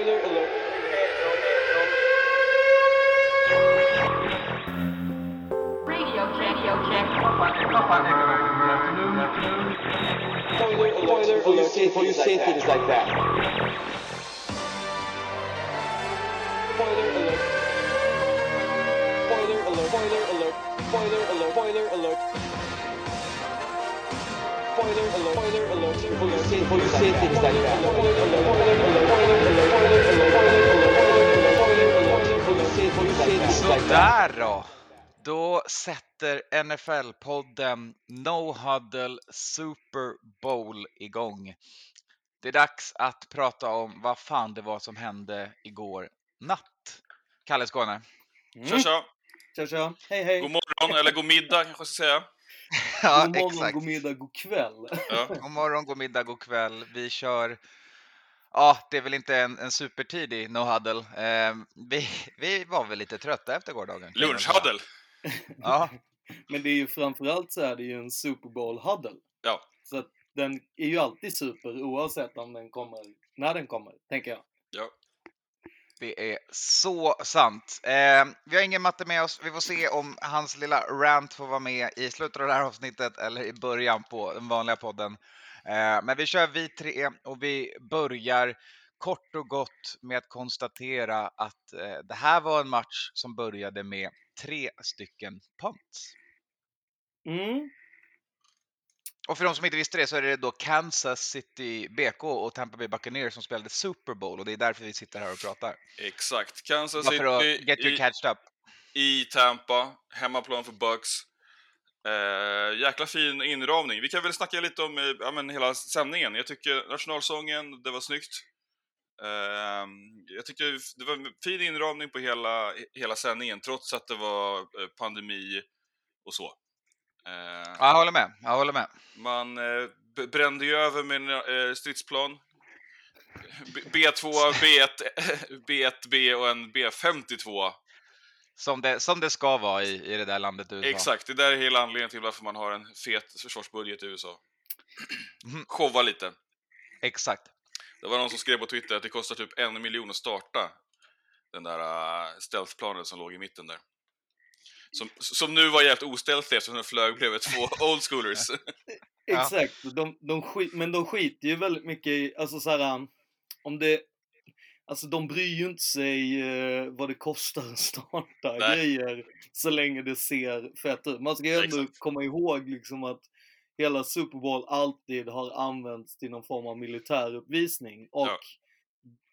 Spoiler alert. Radio check. Radio check. Spoiler alert. Spoiler alert. Before you say things like that. You say things like that. Sådär då! Då sätter NFL-podden No Huddle Super Bowl igång. Det är dags att prata om vad fan det var som hände igår natt. Kalle Skåne. Tja tja! Tja tja, hej hej! God morgon, eller god middag kanske jag ska säga. Ja, god morgon, exakt. god middag, god kväll. Ja. God morgon, god middag, god kväll. Vi kör... Ja, det är väl inte en, en supertidig No Huddle. Eh, vi, vi var väl lite trötta efter gårdagen. säga. Lunchhuddle. Ja, Men det är ju framförallt så är det ju en Super Bowl huddle. Ja. Så att den är ju alltid super oavsett om den kommer, när den kommer, tänker jag. Ja. Det är så sant. Eh, vi har ingen matte med oss. Vi får se om hans lilla rant får vara med i slutet av det här avsnittet eller i början på den vanliga podden. Eh, men vi kör vi tre och vi börjar kort och gott med att konstatera att eh, det här var en match som började med tre stycken punts. Mm. Och för de som inte visste det så är det då Kansas City BK och Tampa Bay Buccaneers som spelade Super Bowl och det är därför vi sitter här och pratar. Exakt. Kansas Bara för att City get you i, catched up. i Tampa, hemmaplan för Bucks. Eh, jäkla fin inramning. Vi kan väl snacka lite om eh, ja, men hela sändningen. Jag tycker nationalsången, det var snyggt. Eh, jag tycker det var en fin inramning på hela, hela sändningen trots att det var eh, pandemi och så. Eh, Ja, jag håller med. Jag håller med. Man eh, brände ju över med eh, stridsplan. B- B2, B1, B1B och en B52. Som det, som det ska vara i, i det där landet USA. Exakt, det där är hela anledningen till varför man har en fet försvarsbudget i USA. Mhm. Showa lite. Exakt. Det var någon som skrev på Twitter att det kostar typ en miljon att starta den där uh, stealthplanen som låg i mitten där. Som, som nu var jävligt ostealthy eftersom den flög bredvid två old schoolers. Exakt, de, de skit, men de skiter ju väldigt mycket i, alltså så här, om det, alltså de bryr ju inte sig eh, vad det kostar att starta Nej. grejer så länge det ser fett ut. Man ska ju ändå Exakt. komma ihåg liksom att hela Super Bowl alltid har använts till någon form av militäruppvisning och Ja.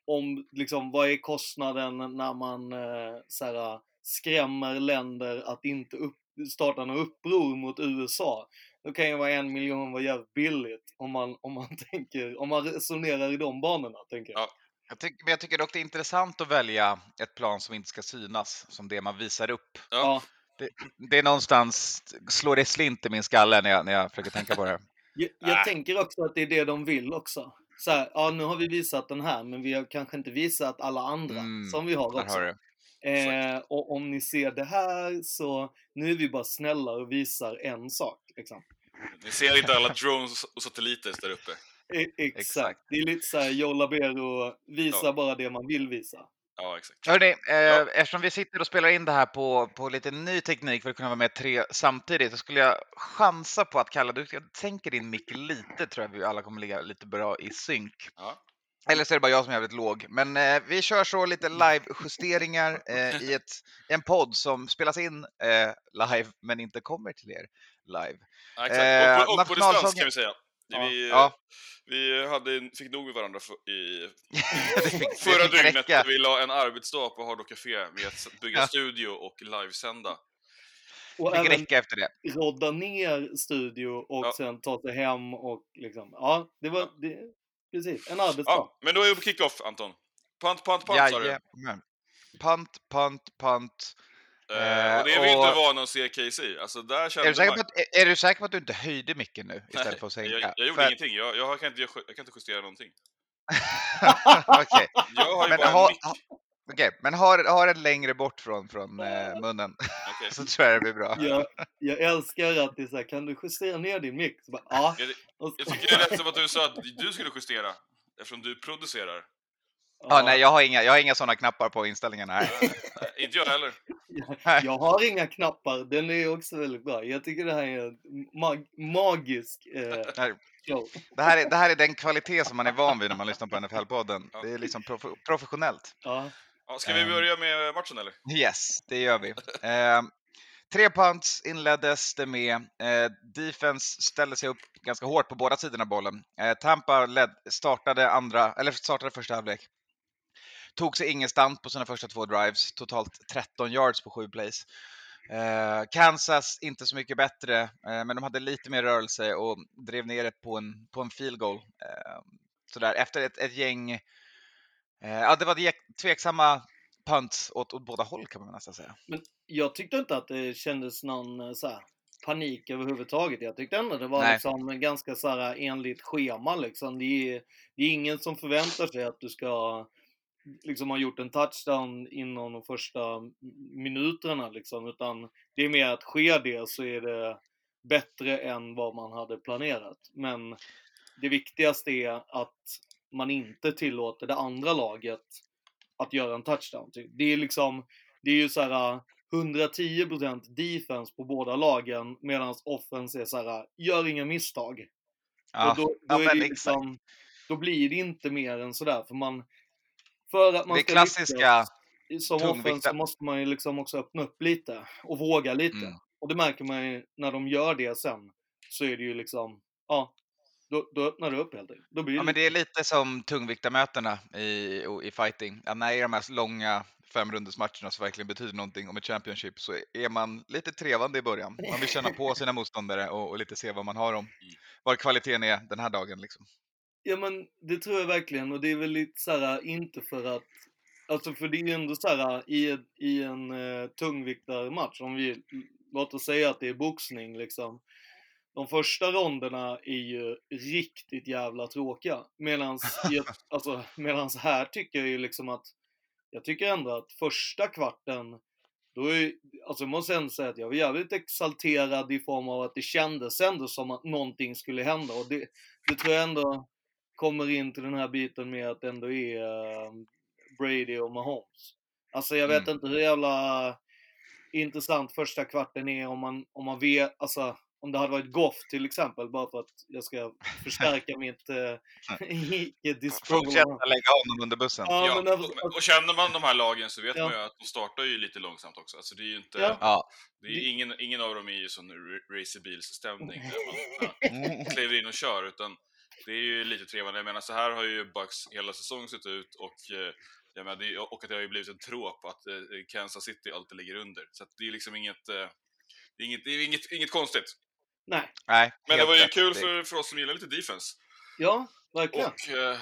om liksom vad är kostnaden när man eh, så här, skrämmer länder att inte upp, starta något uppror mot USA. Då kan ju vara en miljon vara jävligt billigt om man, om man tänker, om man resonerar i de banorna tänker jag. Ja. Jag tycker, men jag tycker dock det är intressant att välja ett plan som inte ska synas, som det man visar upp. Ja. Det är någonstans, slår det slint i min skalle när jag, när jag försöker tänka på det. Jag, jag Ah. tänker också att det är det de vill också. Så här, ja nu har vi visat den här men vi har kanske inte visat alla andra Mm, som vi har också. har. Eh, och om ni ser det här så nu är vi bara snälla och visar en sak. Liksom. Ni ser inte alla drones och satelliter där uppe. E- exakt. Exakt. Det är lite såhär Joe Labero, visa Ja. bara det man vill visa. Ja, exakt. Hörrni, eh, Ja. eftersom vi sitter och spelar in det här på, på lite ny teknik för att kunna vara med tre samtidigt, så skulle jag chansa på att Kalle, du jag tänker din mick lite, tror jag vi alla kommer ligga lite bra i synk. Ja. Eller så är det bara jag som är jävligt låg. Men eh, vi kör så lite live-justeringar eh, i ett, en podd som spelas in eh, live men inte kommer till er live. Ja, exakt. Eh, och på, och på distans nationalsången- kan vi säga. Vi, Ja. vi hade, fick nog med varandra för, i fick, förra dygnet. räcka. Vi la en arbetsdag på Hard Rock Café med att bygga Ja. studio och livesända. Och Det fick räcka efter det. rodda ner studio och Ja. sen ta sig hem och liksom, ja, det var, Ja. det, precis, en arbetsdag. Ja, men då är vi på kick-off, Anton. Punt, punt, punt sa du. Jajamän. Punt, punt, punt. Eh, och det är vi och- inte vana att se KC. Alltså där Är du, säker man... på att, är, är du säker på att du inte höjde micken nu istället för att sänka? jag, jag gjorde För- ingenting. Jag, jag, kan inte, jag, kan inte justera någonting. Okej, Jag har ju men, bara ha, en mick. Okej, men ha, ha den längre bort från, från eh, munnen, Okej. så tror jag det blir bra. Jag, jag älskar att det är såhär, kan du justera ner din mick? Så bara. Jag, jag tycker det lät som att du sa att du skulle justera, eftersom du producerar. Ja, nej, jag har inga, jag har inga sådana knappar på inställningarna här. Nej, inte jag heller. Jag har inga knappar, den är också väldigt bra. Jag tycker det här är en mag magisk eh, show. Det här, är, det här är den kvalitet som man är van vid när man lyssnar på NFL-podden. Ja. Det är liksom prof professionellt. Ja. Ja, ska vi Ehm. börja med matchen eller? Yes, det gör vi. Eh, tre punts inleddes det med. Eh, defense ställde sig upp ganska hårt på båda sidorna av bollen. Eh, Tampa led, startade, andra, eller startade första halvlek. Tog sig ingenstans på sina första två drives, totalt 13 yards på sju plays. Eh, Kansas inte så mycket bättre, eh, men de hade lite mer rörelse och drev ner det på en, på en field goal. Eh, sådär, efter ett, ett gäng, ja det var tveksamma punts åt, åt båda håll kan man nästan säga. Jag tyckte inte att det kändes någon eh, så här, panik överhuvudtaget. Jag tyckte ändå det var Nej. liksom ganska så här, enligt schema liksom. Det är, det är ingen som förväntar sig att du ska liksom ha gjort en touchdown inom de första minuterna liksom. Utan det är mer att sker det så är det bättre än vad man hade planerat. Men det viktigaste är att man inte tillåter det andra laget att göra en touchdown. typ. Det är liksom, det är ju så här 110% defense på båda lagen medan offense är så här, gör inga misstag. Ja, och då, då, ja, liksom, då blir det inte mer än sådär för man för att man Det ska klassiska lyckas som offense så måste man ju liksom också öppna upp lite och våga lite. Mm. Och det märker man ju när de gör det sen så är det ju liksom, ja, då, då öppnar det upp helt enkelt. Då blir det Ja, men det är lite som tungviktarmötena i, i fighting. Ja, när det är de här långa femrundesmatcherna som verkligen betyder någonting om ett Championship så är man lite trevande i början. Man vill känna på sina motståndare och, och lite se vad man har om. Var kvaliteten är den här dagen liksom. Ja men det tror jag verkligen och det är väl lite såhär inte för att Alltså för det är ju ändå såhär i, ett- i en uh, tungviktarmatch om vi låt oss säga att det är boxning liksom. De första ronderna är ju riktigt jävla tråkiga. Medans, ett- alltså, medans här tycker jag ju liksom att jag tycker ändå att första kvarten då är, alltså jag måste ändå säga att jag var jävligt exalterad i form av att det kändes ändå som att någonting skulle hända och det, det tror jag ändå kommer in till den här biten med att det ändå är eh, Brady och Mahomes. Alltså jag vet Mm. inte hur jävla intressant första kvarten är om man, om man vet, alltså om det hade varit Goff till exempel, bara för att jag ska förstärka mitt uh, icke-disproval. Fortsätta lägga honom under bussen. Ja, Ja, men och, och känner man de här lagen så vet Ja. man ju att de startar ju lite långsamt också. Alltså det är ju inte, Ja. Det är ingen, ingen av dem är ju sån ra- racerbilsstämning där man ja, kliver in och kör, utan det är ju lite trevande. Jag menar, så här har ju Bucks hela säsongen sett ut och eh, jag menar, det, och att det har ju blivit en trop att eh, Kansas City alltid ligger under. Så att det är liksom inget, eh, det är inget, det är inget, inget konstigt. Nej, Nej, Men det var ju rätt. kul för, för oss som gillar lite defense. ja, verkligen. Och eh,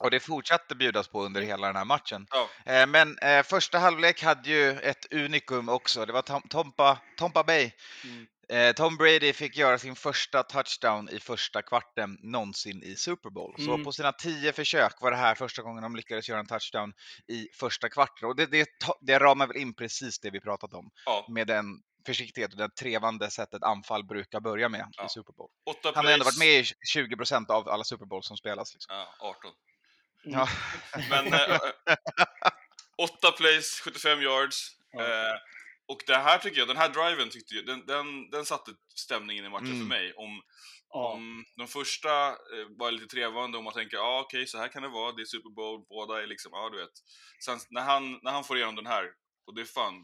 Och det fortsatte bjudas på under hela den här matchen. ja, Eh, Men eh, första halvlek hade ju ett unikum också. Det var Tom, Tompa, Tompa Bay. Mm. Eh, Tom Brady fick göra sin första touchdown i första kvarten någonsin i Super Bowl. Så Mm. på sina tio försök var det här första gången de lyckades göra en touchdown i första kvarten. Och det, det, det ramar väl in precis det vi pratat om ja, med den försiktighet och det trevande sättet anfall brukar börja med Ja. i Super Bowl. Han har ändå varit med i 20 procent av alla Super Bowl som spelas. Liksom. Ja, 18. Mm. Ja. Men eh, åtta plays, 75 yards. Ja. Eh, och det här tycker jag, den här driven tyckte jag, den, den, den satte stämningen i matchen Mm. för mig. Om, Ja. om de första eh, var lite trevande och man tänker, ja ah, okej så här kan det vara, det är Super Bowl, båda är liksom, ja du vet. Sen när han, när han får igenom den här, och det är fan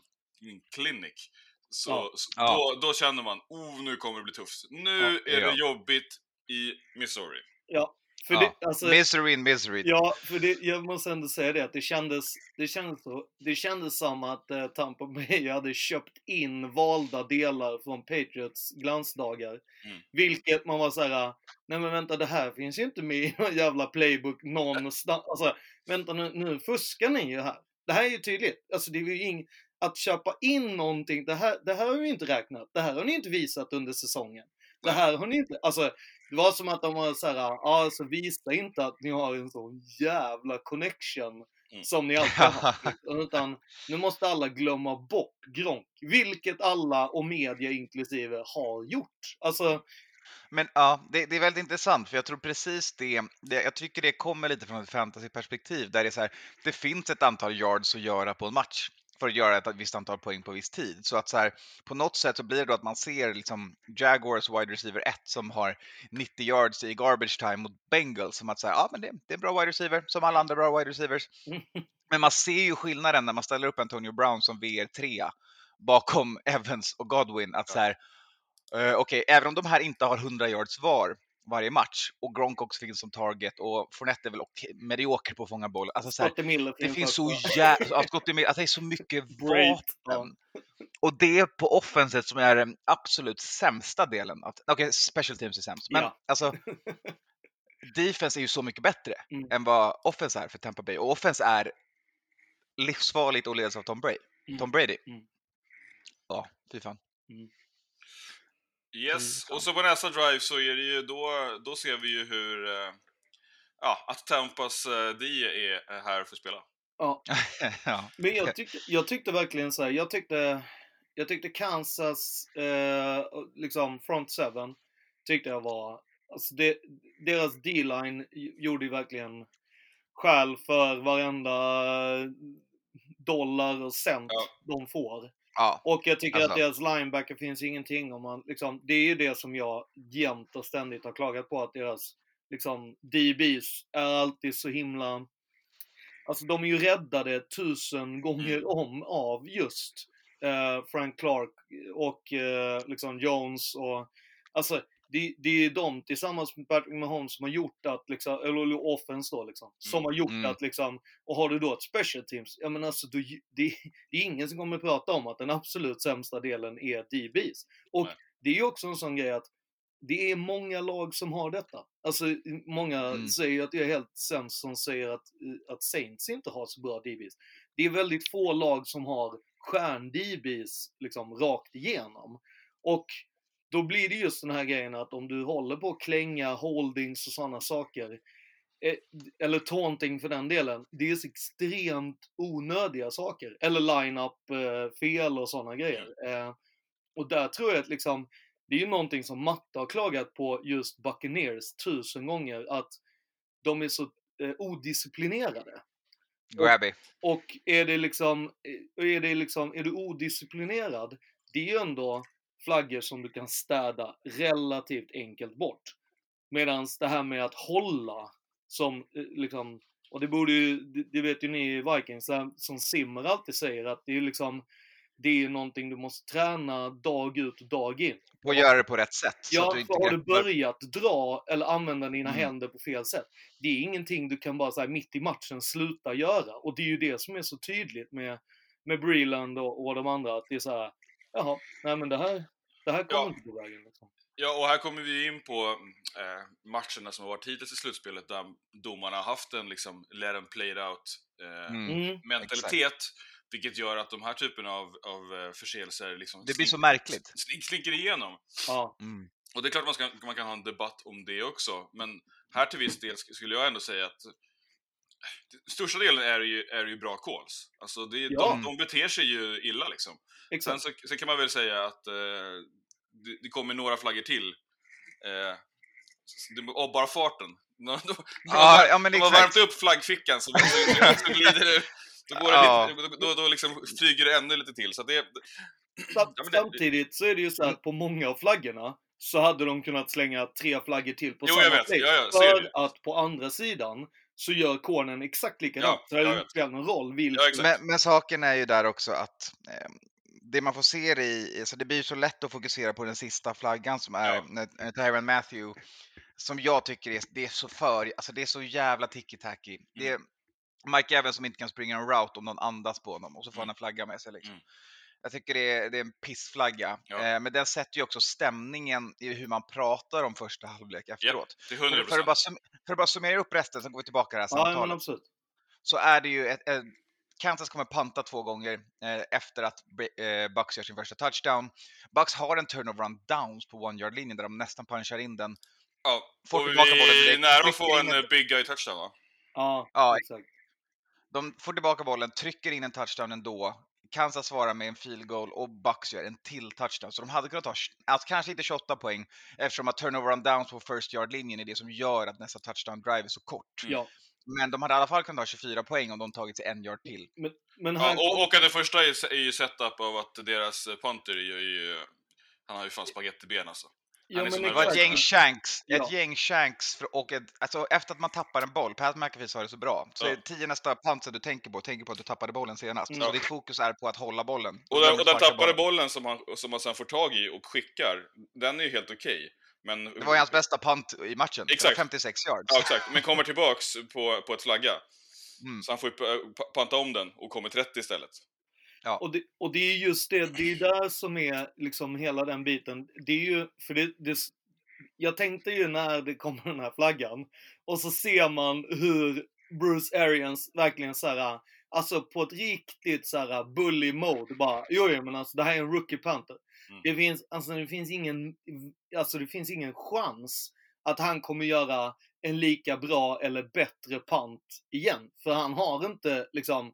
en clinic, så, Ja. så Ja. Då, då känner man, oh nu kommer det bli tufft. Nu Ja, är ja. det jobbigt i Missouri. ja. För Ja. det, alltså, Misery in misery. Ja, för det, jag måste ändå säga det att det kändes, det kändes, så, det kändes som att eh, Tampa Bay hade köpt in valda delar från Patriots glansdagar. Mm. Vilket man var såhär, nej men vänta det här finns ju inte med i någon jävla playbook någonstans. Alltså, vänta nu, nu fuskar ni ju här. Det här är ju tydligt. Alltså det är ju ing, att köpa in någonting, det här, det här har vi inte räknat. Det här har ni inte visat under säsongen. Det här har ni inte, alltså det var som att de var såhär, ja alltså visa inte att ni har en sån jävla connection Mm. som ni alltid har haft. Utan nu måste alla glömma bort Gronk. Vilket alla och media inklusive har gjort. Alltså, Men ja, det, det är väldigt intressant för jag tror precis det, det, jag tycker det kommer lite från ett fantasyperspektiv där det är så här, det finns ett antal yards att göra på en match för att göra ett visst antal poäng på viss tid. Så att så här, på något sätt så blir det då att man ser liksom Jaguars wide receiver 1 som har 90 yards i garbage time mot Bengals som att säga, ja men det, det är en bra wide receiver som alla andra bra wide receivers. Men man ser ju skillnaden när man ställer upp Antonio Brown som VR3 bakom Evans och Godwin att så här, eh, okej, även om de här inte har 100 yards var varje match och Gronk också finns som target och Fournette är väl okej, medioker på att fånga boll. Alltså så här, det finns finns så jävla, att det är så mycket vapen. Och det är på offenset som är den absolut sämsta delen. Okej, special teams är sämst, men Ja. alltså defense är ju så mycket bättre Mm. än vad offense är för Tampa Bay. Och offense är livsfarligt och leds av Tom Brady. Mm. Tom Brady. Mm. Ja, fy fan. Yes, Mm, och så på nästa drive så är det ju då, då ser vi ju hur, eh, ja, att Tampas eh, D är är här för att spela. Ja. ja. Men jag tyckte, jag tyckte verkligen så här, jag tyckte, jag tyckte Kansas, eh, liksom front seven, tyckte jag var, alltså det, deras D-line gjorde ju verkligen skäl för varenda dollar och cent Ja. de får. Ja. Och jag tycker att Alltså. deras linebacker finns ingenting om man, liksom, det är ju det som jag jämt och ständigt har klagat på, att deras liksom, DBs är alltid så himla, alltså de är ju räddade tusen gånger om av just eh, Frank Clark och eh, liksom Jones och, alltså det, det är de tillsammans med Patrick Mahomes som har gjort att, liksom, eller offense då liksom, som har gjort Mm. att liksom, och har du då ett special teams, ja men alltså du, det, det är ingen som kommer att prata om att den absolut sämsta delen är DBs. Och Nej. det är ju också en sån grej att det är många lag som har detta. Alltså många Mm. säger att jag är helt sämst som säger att, att Saints inte har så bra DBs. Det är väldigt få lag som har stjärn-DBs liksom rakt igenom. Och då blir det just den här grejen att om du håller på att klänga holdings och sådana saker, eh, eller taunting för den delen, det är extremt onödiga saker. Eller line-up eh, fel och sådana grejer. Eh, och där tror jag att liksom, det är ju någonting som Matte har klagat på just Buccaneers tusen gånger, att de är så odisciplinerade. Grabby. Och är det liksom, är det liksom, är du odisciplinerad, det är ju ändå flaggor som du kan städa relativt enkelt bort. Medan det här med att hålla, som eh, liksom, och det borde ju, det, vet ju ni i Vikings, så som Simmer alltid säger, att det är liksom, det är någonting du måste träna dag ut och dag in. Och göra det på rätt sätt. så Ja, att du inte för har du börjat dra eller använda dina Mm. händer på fel sätt, det är ingenting du kan bara så här, mitt i matchen sluta göra. Och det är ju det som är så tydligt med, med Breland och, och de andra, att det är så här, jaha, nej men det här, det här kommer Ja. inte på vägen. Liksom. Ja, och här kommer vi in på eh, matcherna som har varit hittills i slutspelet där domarna har haft en liksom let them play it out eh, Mm. Mm. mentalitet. Vilket gör att de här typerna av, av eh, förseelser liksom Det blir så märkligt. slink- slinker igenom. Ja, Mm. Och det är klart man, ska, man kan ha en debatt om det också, men här till viss del sk- skulle jag ändå säga att största delen är ju, är ju bra calls. Alltså det, Ja. de, de beter sig ju illa liksom. Sen, exakt. så, sen kan man väl säga att eh, det, det kommer några flaggor till. Eh, och bara farten. De, de, Ja, har, ja, men de har värmt upp flaggfickan så, så, så, så glider det, då, går Ja. lite, då, då, då liksom flyger det ännu lite till. Så det, Sam- ja, det- Samtidigt så är det ju så att på många av flaggorna så hade de kunnat slänga tre flaggor till på Jo, samma vet. Ja, ja. För att på andra sidan så gör cornern exakt likadant. Ja, det spelar någon roll vilken. Men, men saken är ju där också att eh, det man får se det i, alltså det blir så lätt att fokusera på den sista flaggan som är Ja. Tyron Matthew, som jag tycker är, det är så för, alltså det är så jävla ticky-tacky. Det är Mike Evans som inte kan springa en route om någon andas på honom och så får han Mm. en flagga med sig liksom. Mm. Jag tycker det är, det är en pissflagga, Ja. eh, men den sätter ju också stämningen i hur man pratar om första halvlek efteråt. till För, 100 för, att bara sum, för att bara summera upp resten, så går vi tillbaka till det här Ja, samtalet absolut. så är det ju ett, ett, Kansas kommer panta två gånger eh, efter att eh, Bucks gör sin första touchdown. Bucks har en turnover on downs på one yard linjen där de nästan punchar in den. Ja, Får och vi tillbaka bollen är nära att få en eh, big guy touchdown va? Ja, Ja, exakt. De får tillbaka bollen, trycker in en touchdown ändå. Kansas svarar med en field goal och Bucks gör en till touchdown. Så de hade kunnat ta, alltså kanske inte 28 poäng eftersom att turnover on downs på first yard-linjen är det som gör att nästa touchdown drive är så kort. Ja. Men de hade i alla fall kunnat ta 24 poäng om de tagit sig en yard till. Men, men Ja, han, och, och att den första är, ju setup av att deras punter är ju han har ju fan spagettiben alltså. Som men en Det var ett gäng shanks, Ja. ett gäng shanks för, och ett, alltså efter att man tappar en boll, Pat McAfee sa det så bra, så Ja. är tio nästa pantsen du tänker på, tänker på att du tappade bollen senast. Mm. Så ditt fokus är på att hålla bollen. Och den, och den tappade bollen. bollen som han, som han sen får tag i och skickar, den är ju helt okej. Men, Det var ju hans bästa punt i matchen. Exakt. 56 yards. Ja, exakt. Men kommer tillbaks på, på ett flagga. Mm. Så han får ju pa- pa- panta om den och kommer 30 istället. Och det, och det är just det, det är där som är liksom hela den biten. Det är ju, för det, det, jag tänkte ju när det kommer den här flaggan och så ser man hur Bruce Arians verkligen så här, alltså på ett riktigt så här bully mode bara, jo, jo men alltså det här är en rookie punter. Mm. Det finns, alltså det finns ingen, alltså det finns ingen chans att han kommer göra en lika bra eller bättre punt igen. För han har inte liksom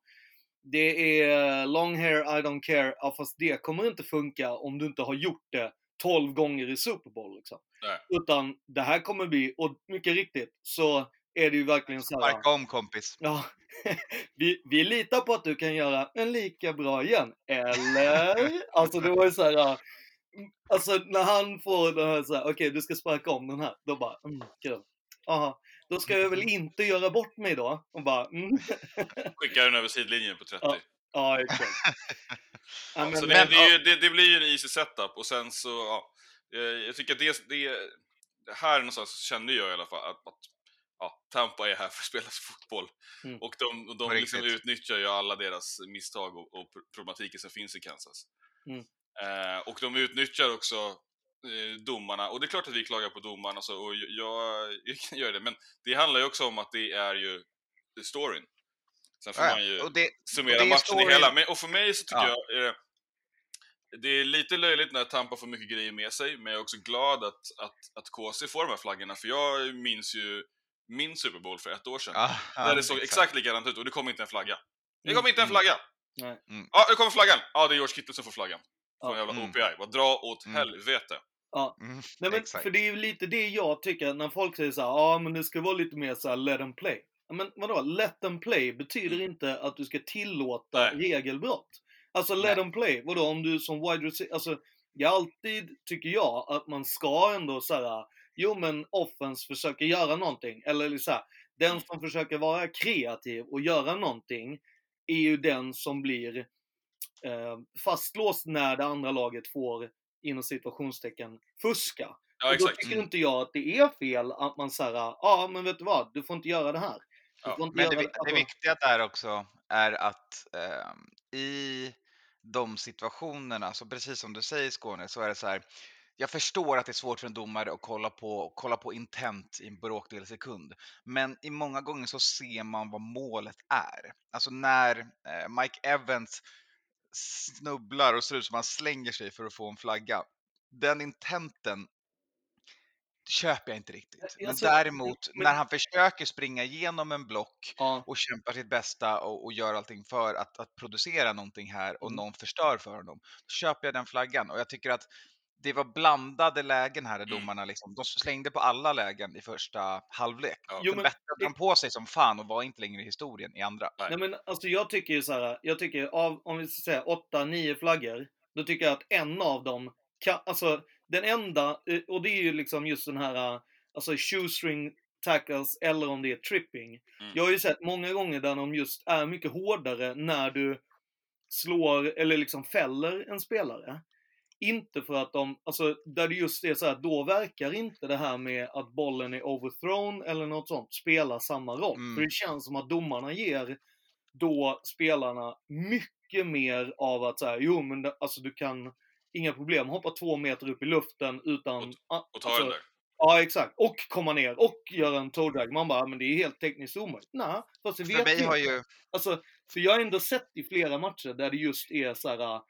det är long hair, I don't care. Ja, fast det kommer inte funka om du inte har gjort det 12 gånger i Super Bowl. Liksom. Nej. Utan det här kommer bli, och mycket riktigt, så är det ju verkligen så här. Sparka om kompis. Ja, vi, vi litar på att du kan göra en lika bra igen. Eller? Alltså det var ju så här. Alltså när han får det här så här, okej du ska sparka om den här. Då bara, mm, kul. Aha, då ska jag väl inte göra bort mig då? Och bara, mm. Skickar den över sidlinjen på 30. Ja, Ja, exakt. Ja, men, så men- det, det, ju, det, det blir ju en easy setup och sen så, ja. eh, Jag tycker att det, det, här någonstans känner jag i alla fall att, att ja, Tampa är här för att spela fotboll. Mm. Och de, och de liksom utnyttjar ju alla deras misstag och, och problematiken som finns i Kansas. Mm. Eh, och de utnyttjar också domarna, och det är klart att vi klagar på domarna så, och jag, jag kan göra det, men det handlar ju också om att det är ju storyn. Sen får Ja, man ju och det, summera och matchen i hela. Men, och för mig så tycker Ja. jag eh, det är lite löjligt när Tampa får mycket grejer med sig, men jag är också glad att, att, att KC får de här flaggorna, för jag minns ju min Super Bowl för ett år sedan. ja, där det såg exakt likadant ut och det kom inte en flagga. Det kom inte en Mm. flagga! Nej. Mm. Ja, nu kommer flaggan! Ja, det är George Kittle som får flaggan. Från Ja. jävla Mm. OPI. Vad dra åt Mm. helvete. Mm, Nej, men, exakt. för det är ju lite det jag tycker när folk säger så här, ja men det ska vara lite mer så här, let them play. Ja, Men vadå, let them play betyder inte att du ska tillåta Nej. regelbrott. Alltså let Nej. them play, vadå om du som wide receiver, alltså jag alltid tycker jag att man ska ändå säga, jo men offense försöker göra någonting, eller så här, den som försöker vara kreativ och göra någonting är ju den som blir eh, fastlåst när det andra laget får inom situationstecken fuska. Ja, och då tycker Mm. inte jag att det är fel att man säger ja men vet du vad, du får inte göra det här. Ja, Men det, vi- det alltså, viktiga där också är att ehm, i de situationerna, så precis som du säger Skåne, så är det så här. Jag förstår att det är svårt för en domare att kolla på, kolla på intent i en bråkdel sekund. Men i många gånger så ser man vad målet är. Alltså när eh, Mike Evans snubblar och ser ut som han slänger sig för att få en flagga. Den intenten köper jag inte riktigt. Men Alltså, däremot men- när han försöker springa igenom en block ja, och kämpar sitt bästa och, och gör allting för att, att producera någonting här och Mm. någon förstör för honom. Då köper jag den flaggan och jag tycker att det var blandade lägen här Mm. domarna liksom, de slängde på alla lägen i första halvlek. Ja. Jo, men- bättrade de på sig som fan och var inte längre i historien i andra. Nej. nej men alltså jag tycker ju så här, jag tycker av, om vi ska säga 8-9 flaggor, då tycker jag att en av dem kan, alltså den enda, eh, och det är ju liksom just den här, alltså shoestring tackles eller om det är tripping. Mm. Jag har ju sett många gånger där de just är mycket hårdare när du slår eller liksom fäller en spelare. Inte för att de, alltså där det just är så här, då verkar inte det här med att bollen är overthrown eller något sånt spela samma roll. Mm. För det känns som att domarna ger då spelarna mycket mer av att säga, jo men det, alltså du kan, inga problem, hoppa två meter upp i luften utan... ah, Och ta alltså, den där. Ja, exakt. Och komma ner och göra en toe. Man bara, men det är helt tekniskt omöjligt. Nej, fast det För vet mig vi har inte. ju, Alltså, för jag har ändå sett i flera matcher där det just är så här äh,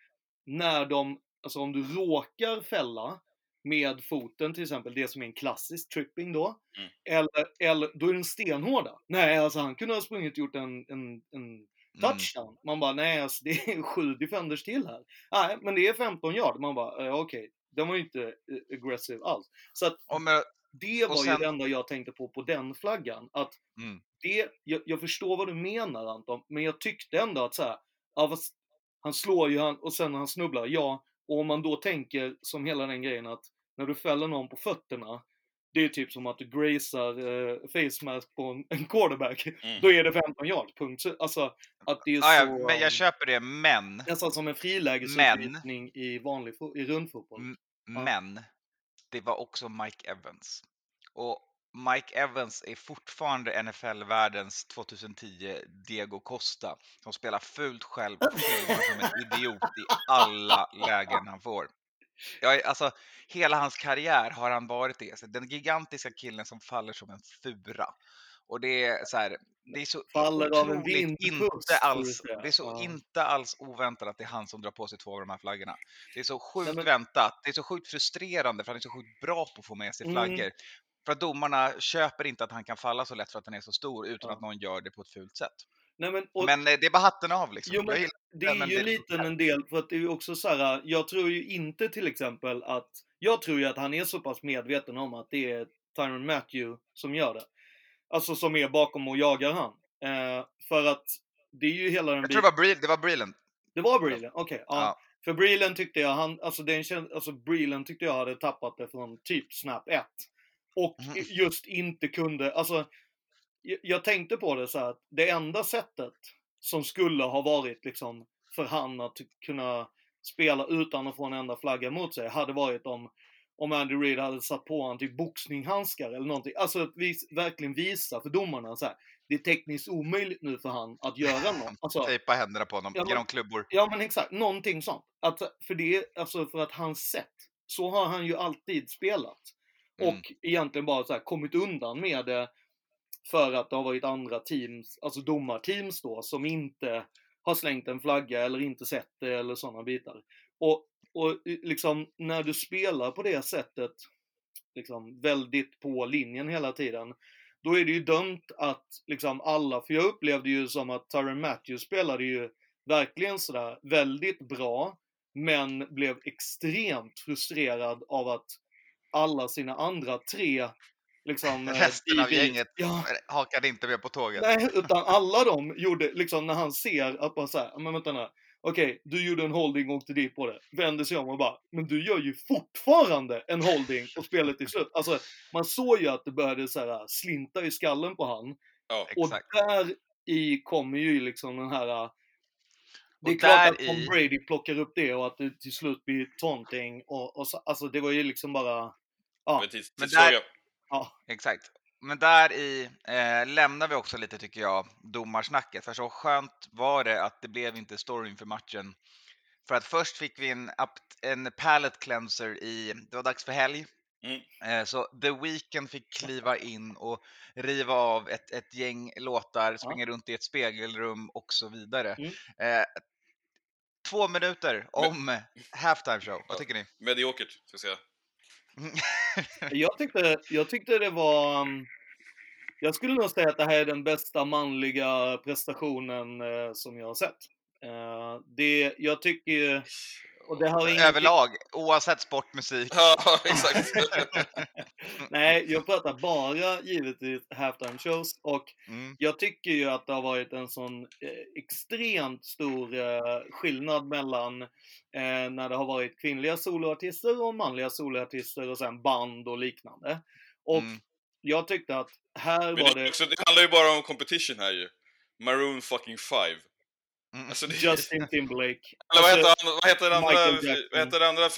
när de, alltså om du råkar fälla med foten till exempel, det som är en klassisk tripping då. Mm. Eller, eller då är den stenhårda. Nej, alltså han kunde ha sprungit och gjort en, en, en touchdown. Man bara, nej alltså det är sju defenders till här. Nej, men det är 15 yard. Man bara, eh, okej, den var ju inte eh, aggressive alls. Så att med, det var sen- ju det enda jag tänkte på på den flaggan. Att mm. det, jag, jag förstår vad du menar Anton, men jag tyckte ändå att så här, ja, fast han slår ju han och sen när han snubblar, ja. Och om man då tänker som hela den grejen att när du fäller någon på fötterna, det är typ som att du gracear eh, face mask på en, en quarterback. Mm. Då är det 15 yard, punkt. Så, Alltså att det är ja, så... men jag um, köper det, men, Nästan som en frilägesutvisning i vanlig i rundfotboll. Mm. Ja. men, det var också Mike Evans. Och Mike Evans är fortfarande NFL-världens 2010 Diego Costa som spelar fult själv och som en idiot i alla lägen han får. Jag alltså, hela hans karriär har han varit det. Så Den gigantiska killen som faller som en fura. Och det är så här, det är så Faller av en inte alls, det är så Ja. inte alls oväntat att det är han som drar på sig två av de här flaggorna. Det är så sjukt men- väntat, det är så sjukt frustrerande för han är så sjukt bra på att få med sig Mm. För att domarna köper inte att han kan falla så lätt för att han är så stor utan Ja. att någon gör det på ett fult sätt. Nej, men, och, Men eh, det är bara hatten av liksom. Jo, men det är men ju det- lite en del, för att det är ju också så här, jag tror ju inte till exempel att, jag tror ju att han är så pass medveten om att det är Tyron Matthew som gör det. Alltså som är bakom och jagar han. Eh, för att det är ju hela den jag tror det var, Breel, det var Breland. det var Breland, okej. ja. Ja. För Breland tyckte jag, han, alltså, den alltså Breland tyckte jag hade tappat det från typ snap 1. Och Mhm. just inte kunde, alltså. Jag, tänkte på det så här att det enda sättet som skulle ha varit liksom för han att kunna spela utan att få en enda flagga mot sig hade varit om om Andy Reid hade satt på honom typ boxninghandskar eller någonting. Alltså att vis, verkligen visa för domarna så här. Det är tekniskt omöjligt nu för han att göra något. Alltså, Tejpa händerna på honom, Ja, ge dem klubbor. Ja men exakt, någonting sånt. Att, för det, alltså för att hans sätt, så har han ju alltid spelat. Mm. Och egentligen bara så här kommit undan med det för att det har varit andra teams, alltså domarteams då, som inte har slängt en flagga eller inte sett det eller sådana bitar. Och, och liksom när du spelar på det sättet, liksom väldigt på linjen hela tiden, då är det ju dömt att liksom alla, för jag upplevde ju som att Tyron Matthews spelade ju verkligen sådär väldigt bra, men blev extremt frustrerad av att alla sina andra tre liksom... eh, Resten av gänget Ja, hakade inte med på tåget. nej, utan alla de gjorde liksom när han ser att man såhär, men vänta nu. Okej, du gjorde en holding och åkte dit på det. Vänder sig om och bara, men du gör ju fortfarande en holding och spelet är slut. Alltså, man såg ju att det började så här slinta i skallen på han. Ja. Och Exakt. där i kommer ju liksom den här... Det är Och klart där att Tom Brady plockar upp det och att det till slut blir taunting och, och så, alltså det var ju liksom bara... Ja, Men tids- Men tidsfråga. ja, Exakt. Men där i eh, lämnar vi också lite, tycker jag, domarsnacket. För så skönt var det att det blev inte storyn för matchen. För att först fick vi en, en pallet cleanser i, det var dags för helg. Mm. Eh, så The Weeknd fick kliva in och riva av ett, ett gäng låtar, springa runt i ett spegelrum och så vidare. Mm. Eh, två minuter om halftime show. Vad tycker ni? Mediokert, ska jag säga. Jag tyckte, jag tyckte det var... um, Jag skulle nog säga att det här är den bästa manliga prestationen eh, som jag har sett. Det, jag tycker ju- och det har ingenting... Överlag, oavsett sport, musik. Ja, exakt. Nej, jag pratar bara givetvis halftime shows och Mm. jag tycker ju att det har varit en sån eh, extremt stor eh, skillnad mellan eh, när det har varit kvinnliga soloartister och manliga soloartister och sen band och liknande. Och Mm. jag tyckte att här Men var det också, det handlar ju bara om competition här ju. Maroon fucking 5. Mm. Alltså, det, Justin Timberlake. eller vad Alltså, heter, han, vad heter den andra, vad heter den andra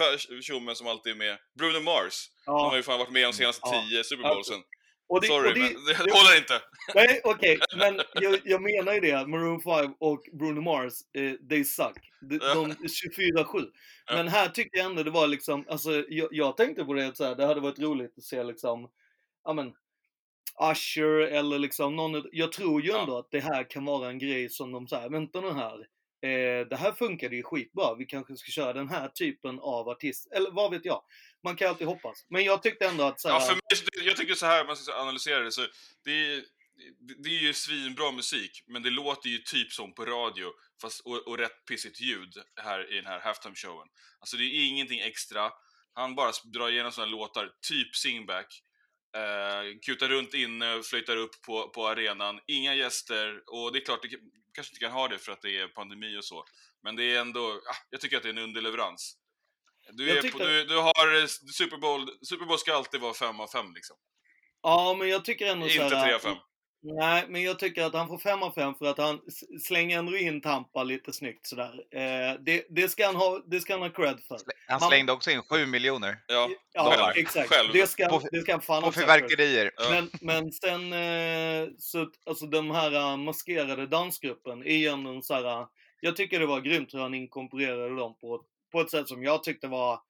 tjommen som alltid är med? Bruno Mars. De har ja, ju fan varit med de senaste Ja. tio Super Bowlsen. och det, Sorry, och det, men det, håller inte. Nej, okej, men jag, jag menar ju det. Maroon 5 och Bruno Mars, eh, they suck. De, de 24-7. Ja. Men här tyckte jag ändå det var liksom, alltså jag, jag tänkte på det att så här, det hade varit roligt att se liksom, ja men, Usher eller liksom någon, jag tror ju Ja. ändå att det här kan vara en grej som de säger, vänta nu här. Eh, det här funkade ju skitbra, vi kanske ska köra den här typen av artist, eller vad vet jag. Man kan alltid hoppas. Men jag tyckte ändå att så här, Ja, för mig, jag tycker så här, man ska analysera det, så det är, det- är ju svinbra musik, men det låter ju typ som på radio, fast, och, och rätt pissigt ljud här i den här halftime-showen. Alltså det är ingenting extra. Han bara drar igenom såna låtar, typ singback. Eh, kutar runt inne, flöjtar upp på, på arenan, inga gäster och det är klart, det kanske inte kan ha det för att det är pandemi och så. Men det är ändå, ah, jag tycker att det är en underleverans. Du, tyckte- på, du, du har eh, Super Bowl, Super Bowl ska alltid vara 5 av 5 liksom. Ja, men jag tycker ändå Inte här, 3 av 5. Nej, men jag tycker att han får 5 av 5 för att han slänger ändå in Tampa lite snyggt sådär. Eh, det, det, ska han ha, det ska han ha cred för. Han slängde också in 7 miljoner Ja, Ja, exakt. Själv. Det ska, På- det ska han fan på ha cred för. fyrverkerier. Ja. Men, men sen, eh, så, alltså de här eh, maskerade dansgruppen är ju ändå en så här, eh, jag tycker det var grymt hur han inkorporerade dem på, på ett sätt som jag tyckte var,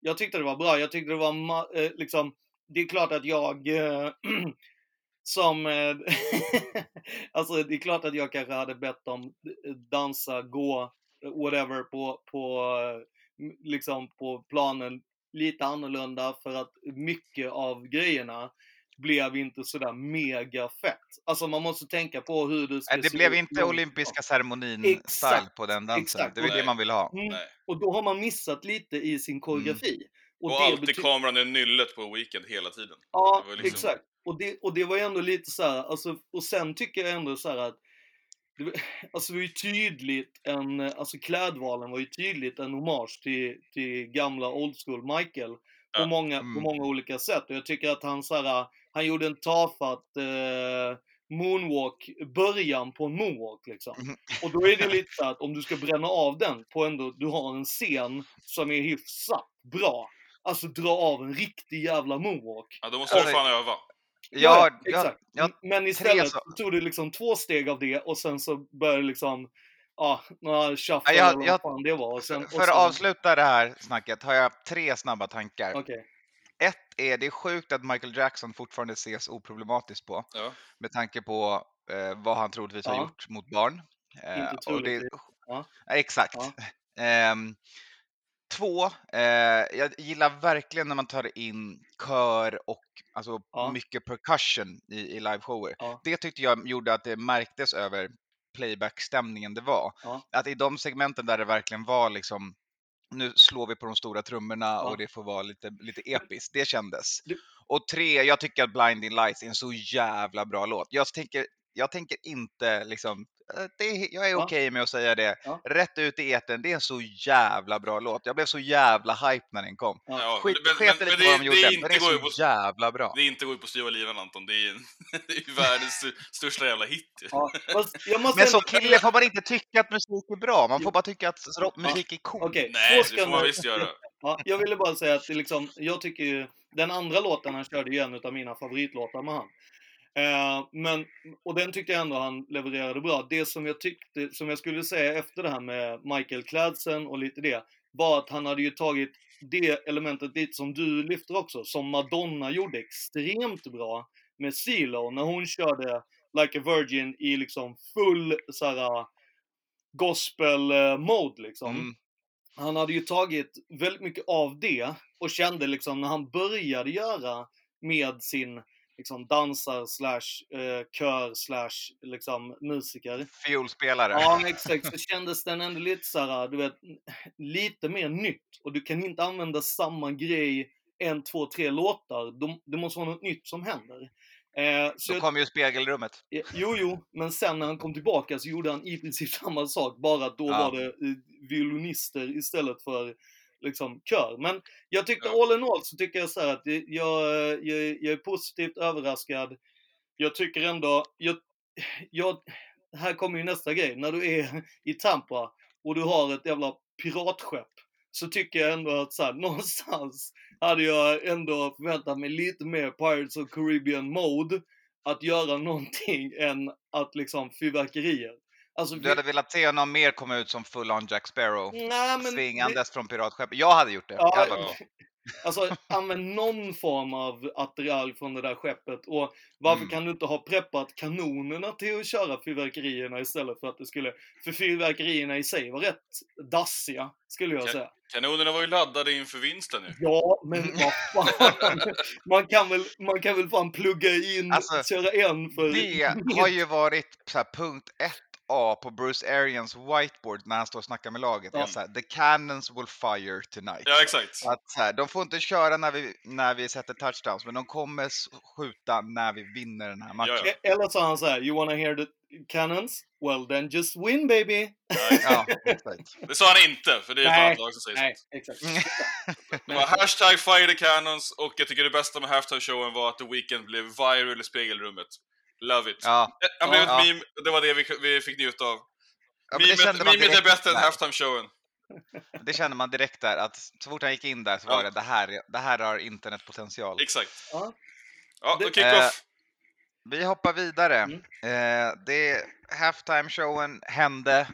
jag tyckte det var bra. Jag tyckte det var, eh, liksom, det är klart att jag eh, som, eh, alltså det är klart att jag kanske hade bett dem dansa, gå, whatever på, på, eh, liksom på planen lite annorlunda för att mycket av grejerna blev inte sådär mega fett. Alltså man måste tänka på hur det ska Nej, Det blev inte olympiska ceremonin-style Exakt, på den dansen. exakt. Det är det man vill ha. Mm. Nej. Och då har man missat lite i sin koreografi. Och, det alltid bety- kameran i nyllet på Weekend hela tiden. Ja, liksom- exakt. Och det, och det var ju ändå lite så här, alltså, och sen tycker jag ändå så här att det, var- alltså det var ju tydligt en, alltså klädvalen var ju tydligt en hommage till, till gamla old school Michael på, Ja. många, på Mm. många olika sätt. Och jag tycker att han så här, han gjorde en tafatt eh, moonwalk, början på en moonwalk liksom. Mhm. Och då är det lite så här att om du ska bränna av den på ändå, du har en scen som är hyfsat bra. Alltså dra av en riktig jävla moonwalk. Ja, då måste du fan öva. Ja, ja, exakt. ja, Men istället så- tog du liksom två steg av det och sen så började liksom, ja, några Ja, jag- eller jag- vad fan det var. Sen, För att sen, avsluta det här snacket har jag tre snabba tankar. Okej. Ett är, det är sjukt att Michael Jackson fortfarande ses oproblematisk på. Ja. Med tanke på eh, vad han troligtvis har Ja. gjort mot barn. Eh, Inte och det. Ja. Exakt. Ja. Två, eh, jag gillar verkligen när man tar in kör och alltså, Ja. mycket percussion i, i liveshower. Ja. Det tyckte jag gjorde att det märktes över playback-stämningen det var. Ja. Att i de segmenten där det verkligen var liksom nu slår vi på de stora trummorna och det får vara lite, lite episkt. Det kändes. Och tre, jag tycker att Blinding Lights är en så jävla bra låt. Jag tänker, jag tänker inte liksom, eh, det jag är okej med att säga det. Ja. Rätt ut i etern, det är en så jävla bra låt. Jag blev så jävla hype när den kom. Ja. Skit, men- sket men- lite men vad det- de det gjorde, är men ju är på- så jävla bra. Det är inte gå ut på styva livan Anton, det är ju en, det är ju världens st- största jävla hit. Ja. Fast jag måste Men som kille får man inte tycka att musik är bra, man får bara tycka att musik är cool. Okej, Nej, det får man visst göra. Ja, jag ville bara säga att det liksom, jag tycker ju, den andra låten han körde ju en av mina favoritlåtar med han. Eh, men, och den tyckte jag ändå han levererade bra. Det som jag tyckte, som jag skulle säga efter det här med Michael klädseln och lite det, var att han hade ju tagit det elementet lite som du lyfter också, som Madonna gjorde extremt bra med CeeLo när hon körde Like a Virgin i liksom full såhär eh, mode liksom Mm. han hade ju tagit väldigt mycket av det och kände liksom när han började göra med sin liksom dansar slash eh, kör slash liksom musiker. Fiolspelare. Ja, exakt. Så kändes den ändå lite såhär, du vet, lite mer nytt. Och du kan inte använda samma grej en, två, tre låtar. De- Det måste vara något nytt som händer. Eh, så Då kommer ju spegelrummet. Ja, Jo, jo, men sen när han kom tillbaka så gjorde han i princip samma sak, bara att då Ja. var det eh, violinister istället för liksom kör. Men jag tyckte Ja. all in all så tycker jag så att jag, jag, jag är positivt överraskad. Jag tycker ändå, jag, jag, här kommer ju nästa grej. När du är i Tampa och du har ett jävla piratskepp så tycker jag ändå att så här, någonstans hade jag ändå förväntat mig lite mer Pirates of Caribbean mode att göra någonting än att liksom fyrverkerier. Alltså, Du hade velat se honom mer komma ut som full on Jack Sparrow? Nej, men det- Svingandes från piratskeppet. Jag hade gjort det. Jag Ja, hade alltså använd någon form av attiralj från det där skeppet. Och varför Mm. kan du inte ha preppat kanonerna till att köra fyrverkerierna istället för att det skulle... För fyrverkerierna i sig var rätt dassiga, skulle jag säga. Kanonerna var ju laddade inför vinsten nu. Ja, men vad fan. Man kan väl, man kan väl fan plugga in, Alltså, köra en för... Det har ju varit så här, punkt 1A på Bruce Arians whiteboard när han står och snackar med laget. Ja. så här, The cannons will fire tonight. Ja, exakt. Att så här, de får inte köra när vi, när vi sätter touchdowns, men de kommer skjuta när vi vinner den här matchen. Ja, E- Eller sa han så här, you wanna hear the cannons? Well then just win baby! Ja, exakt. Det sa han inte, för det är ett annat lag som säger Nej, sånt. exakt. Det var hashtag fire the cannons och jag tycker det bästa med halftime-showen var att The Weeknd blev viral i spegelrummet. Love it. Ja, Han blev Ja. ett meme, och det var det vi, vi fick njuta av. ja Memet, är bättre än halftime-showen. det kände man direkt där, att så fort han gick in där så Ja. var det det här, det här har internetpotential. Exakt. Ja. Ja, då kick-off. Vi hoppar vidare. Mm. Eh, det halftime showen hände.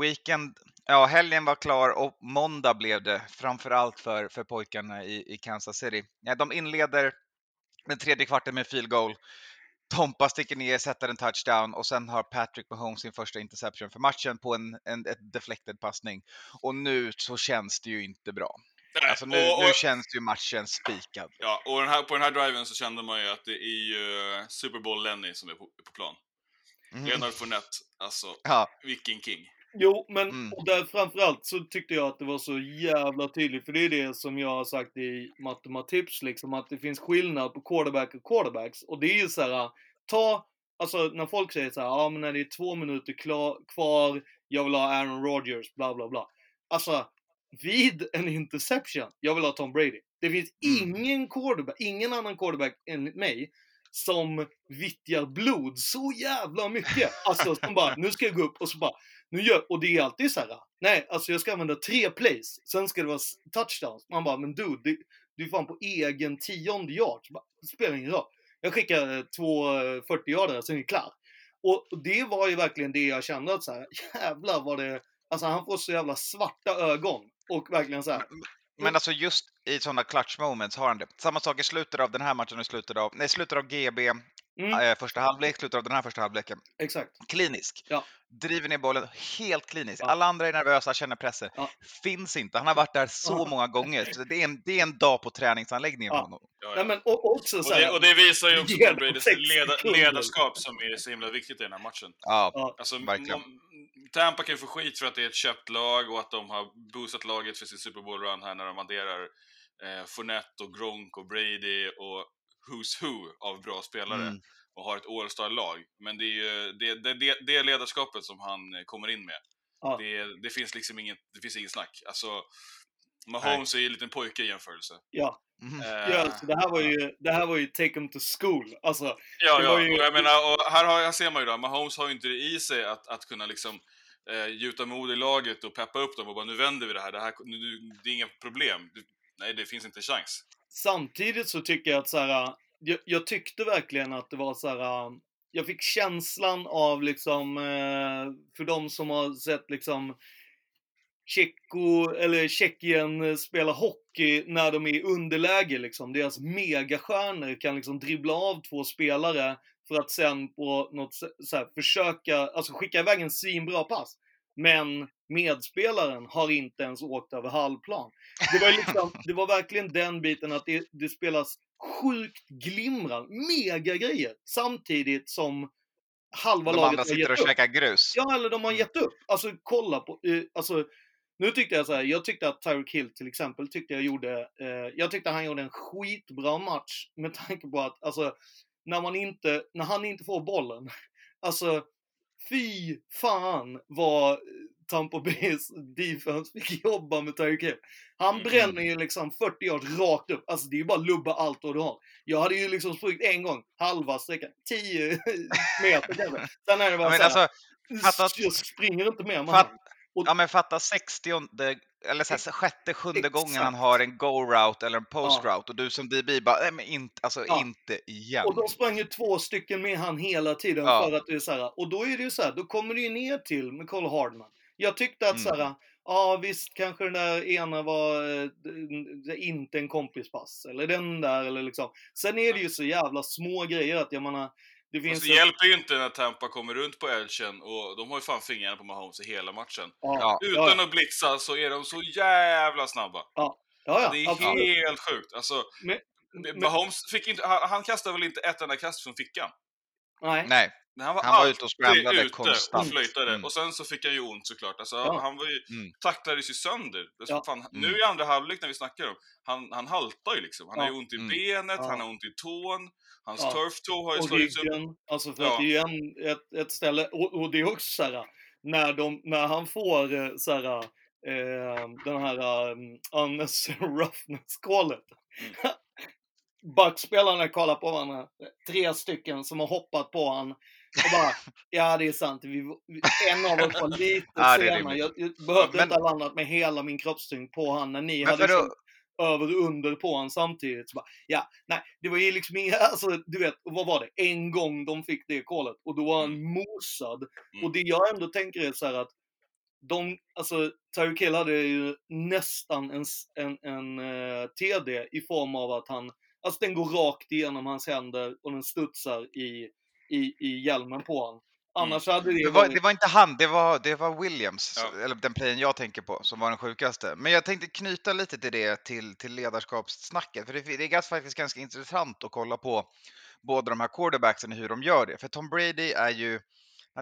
Weekend, ja helgen var klar och måndag blev det framförallt för, för pojkarna i, i Kansas City. Ja, de inleder den tredje kvarten med field goal. Tompa sticker ner, sätter en touchdown och sen har Patrick Mahomes sin första interception för matchen på en, en ett deflected passning. Och nu så känns det ju inte bra. Nej, Alltså nu, och, och, nu känns ju matchen spikad. ja, och den här, på den här driven så kände man ju att det är ju Super Bowl Lenny som är på, på plan. Mhm. Leonard Fournette, alltså Ja, vilken king. Jo, men Mm. och där framförallt så tyckte jag att det var så jävla tydligt, för det är det som jag har sagt i matematips, liksom att det finns skillnad på quarterback och quarterbacks. Och det är ju så här, ta, alltså när folk säger så här, ja men när det är två minuter klar, kvar, jag vill ha Aaron Rodgers, bla bla bla. Alltså, vid en interception, jag vill ha Tom Brady. Det finns Mm. ingen quarterback, ingen annan quarterback enligt mig, som vittjar blod så jävla mycket. Alltså som bara, nu ska jag gå upp och så bara, nu gör, och det är alltid så här. Nej, alltså jag ska använda tre plays, sen ska det vara touchdowns. Man bara, men dude, det, du är fan på egen tionde yard. Det spelar ingen roll. Jag skickar eh, två eh, 40 yardare, sen är det klar. Och och det var ju verkligen det jag kände att så här, jävlar vad det, alltså han får så jävla svarta ögon. Och verkligen så här, Men alltså just i sådana clutch moments har han det. Samma sak i slutet av den här matchen och i slutet av, nej, slutet av GB, mm, eh, första halvlek, slutet av den här första halvleken. exakt. Klinisk. Ja. Driver ner bollen, helt klinisk. Ja. Alla andra är nervösa, känner pressen. Ja. Finns inte. Han har varit där så Ja. många gånger. Så det, är en, det är en dag på träningsanläggningen Ja. honom. Ja, ja. Nej, men och, också Och så det, här, och det visar ju också Tom Bradys leda, ledarskap som är så himla viktigt i den här matchen. Ja, Alltså, Verkligen. Tampa kan ju få skit för att det är ett köpt lag och att de har boostat laget för sin Super Bowl-run här när de adderar eh, Fournette och Gronk och Brady och Who's Who av bra spelare Mm. och har ett All-Star-lag. Men det är ju det, det, det, ledarskapet som han eh, kommer in med. Ja. Det, det finns liksom inget, det finns inget snack. Alltså, Mahomes är ju en liten pojke i jämförelse. ja. Mhm. Eh, ja alltså, det, här var ju, det här var ju take them to school. Alltså, Ja, ja. ju- och jag menar, och här, har, här ser man ju då, Mahomes har ju inte det i sig att, att kunna liksom eh, gjuta mod i laget och peppa upp dem och bara nu vänder vi det här, det, här nu, nu, det är inga problem. Du, nej, det finns inte chans samtidigt så tycker jag att så här, jag, jag tyckte verkligen att det var så här. Jag fick känslan av liksom, eh, för de som har sett liksom Tjecko, eller Tjeckien eh, spela hockey när de är i underläge liksom. Deras megastjärnor kan liksom dribbla av två spelare för att sen på något sätt så här, försöka, alltså skicka iväg en svinbra pass. Men medspelaren har inte ens åkt över halvplan. Det var, liksom, det var verkligen den biten att det, det spelas sjukt glimrande, mega grejer samtidigt som halva De laget andra har sitter och gett upp. käkar grus. Ja, eller de har Mm. gett upp. Alltså kolla på, eh, alltså nu tyckte jag så här, jag tyckte att Tyreek Hill till exempel tyckte jag gjorde, eh, jag tyckte han gjorde en skitbra match med tanke på att, alltså, när man inte, när han inte får bollen, alltså fy fan vad Tampa Bays defense fick jobba med Tyreek Hill. Han Mm. bränner ju liksom 40 yards rakt upp. Alltså det är ju bara lubba allt vad du har. Jag hade ju liksom sprungit en gång, halva sträckan, 10 meter kanske. Sen är det bara Ja, men så här, alltså, fatta jag springer inte mer med Fatt, han. Ja men fatta 60 eller så här, sjätte, sjunde gången han Exakt. har en go-route eller en post-route och du som DB bara, nej men inte, alltså Ja. inte igen. Och de sprang ju två stycken med han hela tiden Ja. för att det är så här, och då är det ju så här, då kommer det ju ner till med Cole Hardman. Jag tyckte att Mm. så här, ja visst kanske den där ena var eh, inte en kompispass eller den där eller liksom. Sen är det ju så jävla små grejer att jag menar, det finns Fast det en- hjälper ju inte när Tampa kommer runt på Elchen och de har ju fan fingrarna på Mahomes i hela matchen. ja, Utan ja, att blitza så är de så jävla snabba. ja, ja, Det är absolut. helt sjukt. Alltså, Men, men, Mahomes fick inte, han, han kastade väl inte ett enda kast från fickan? nej, Nej, Han var, han var ute och scramblade ute konstant. och flöjtade. Mm. Och sen så fick han ju ont såklart. Alltså, Ja. Han var ju, Mm. tacklades ju sönder. Alltså, Ja. Fan, Nu Mm. i andra halvlek när vi snackar om, han, han haltar ju liksom. Han Ja. har ju ont i Mm. benet, Ja. han har ont i tån, hans Ja. turf toe har ju och slagits upp. Alltså för Ja. att det är ju en, ett, ett ställe, och, och det är också så här, när, de, när han får eh, så här, eh, den här um, unnecessary roughness-callet. Mm. Backspelarna kollar på varandra, tre stycken som har hoppat på han och bara, ja det är sant, vi, en av oss var lite Ja, det är sena. rimligt. Jag, jag behövde Men- inte ha landat med hela min kroppstyngd på han när ni hade att- liksom över och under på honom samtidigt. Så bara, ja, nej, det var ju liksom inga, alltså du vet, vad var det? En gång de fick det kolet och då var han mosad. Mm. Och det jag ändå tänker är så här att de, alltså Tyreek Hill hade ju nästan en, en, en eh, TD i form av att han, alltså den går rakt igenom hans händer och den studsar i, i, i hjälmen på honom. Annars hade det, Det var, varit, det var inte han, det var, det var Williams, Ja. eller den playen jag tänker på, som var den sjukaste. Men jag tänkte knyta lite till det, till, till ledarskapssnacket. För det, det är faktiskt ganska intressant att kolla på båda de här quarterbacksen, hur de gör det. För Tom Brady är ju,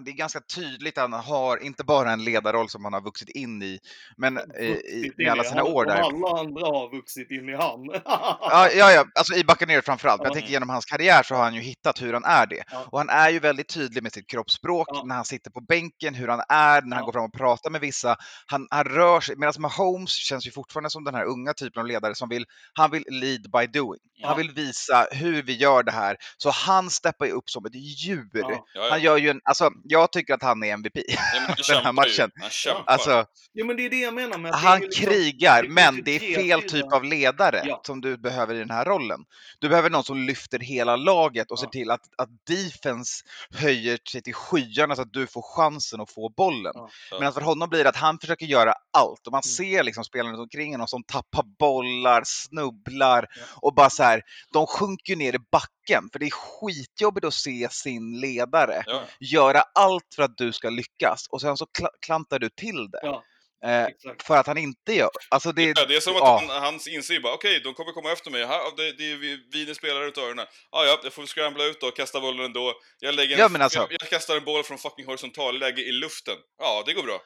det är ganska tydligt att han har inte bara en ledarroll som han har vuxit in i, men i, med in alla i sina han, år där. Alla andra har vuxit in i han. Ja, ja, ja, alltså i Buccaneers framförallt. Men jag Ja. tänker genom hans karriär så har han ju hittat hur han är det. Ja. Och han är ju väldigt tydlig med sitt kroppsspråk Ja. när han sitter på bänken, hur han är, när han Ja. går fram och pratar med vissa. Han, han rör sig, medan Mahomes känns ju fortfarande som den här unga typen av ledare som vill, han vill lead by doing. Ja. Han vill visa hur vi gör det här. Så han steppar ju upp som ett djur. Ja. Ja, ja. Han gör ju en, alltså jag tycker att han är MVP. Ja, den här matchen. Han. Alltså, Jo men det är det jag menar med att han liksom, krigar, det men det är fel typ av ledare Ja. som du behöver i den här rollen. Du behöver någon som lyfter hela laget och ser Ja. till att, att defense höjer sig till skyarna så att du får chansen att få bollen. Ja. Men för honom blir det att han försöker göra allt och man Mm. ser liksom spelarna omkring honom som tappar bollar, snubblar Ja. och bara så här, de sjunker ner i backen för det är skitjobbigt att se sin ledare Ja. göra allt för att du ska lyckas och sen så kla- klantar du till det. Ja, Eh, för att han inte gör. Alltså det, Ja, det är som att ja. han, han inser bara, okej, de kommer komma efter mig. Här, det, det är vi- viner spelar ut öronen. Ah, ja, jag får scrambla ut och kasta bollen ändå. Jag, lägger en, Ja, men alltså- jag, jag kastar en boll från fucking horisontalläge i luften. Ja, det går bra.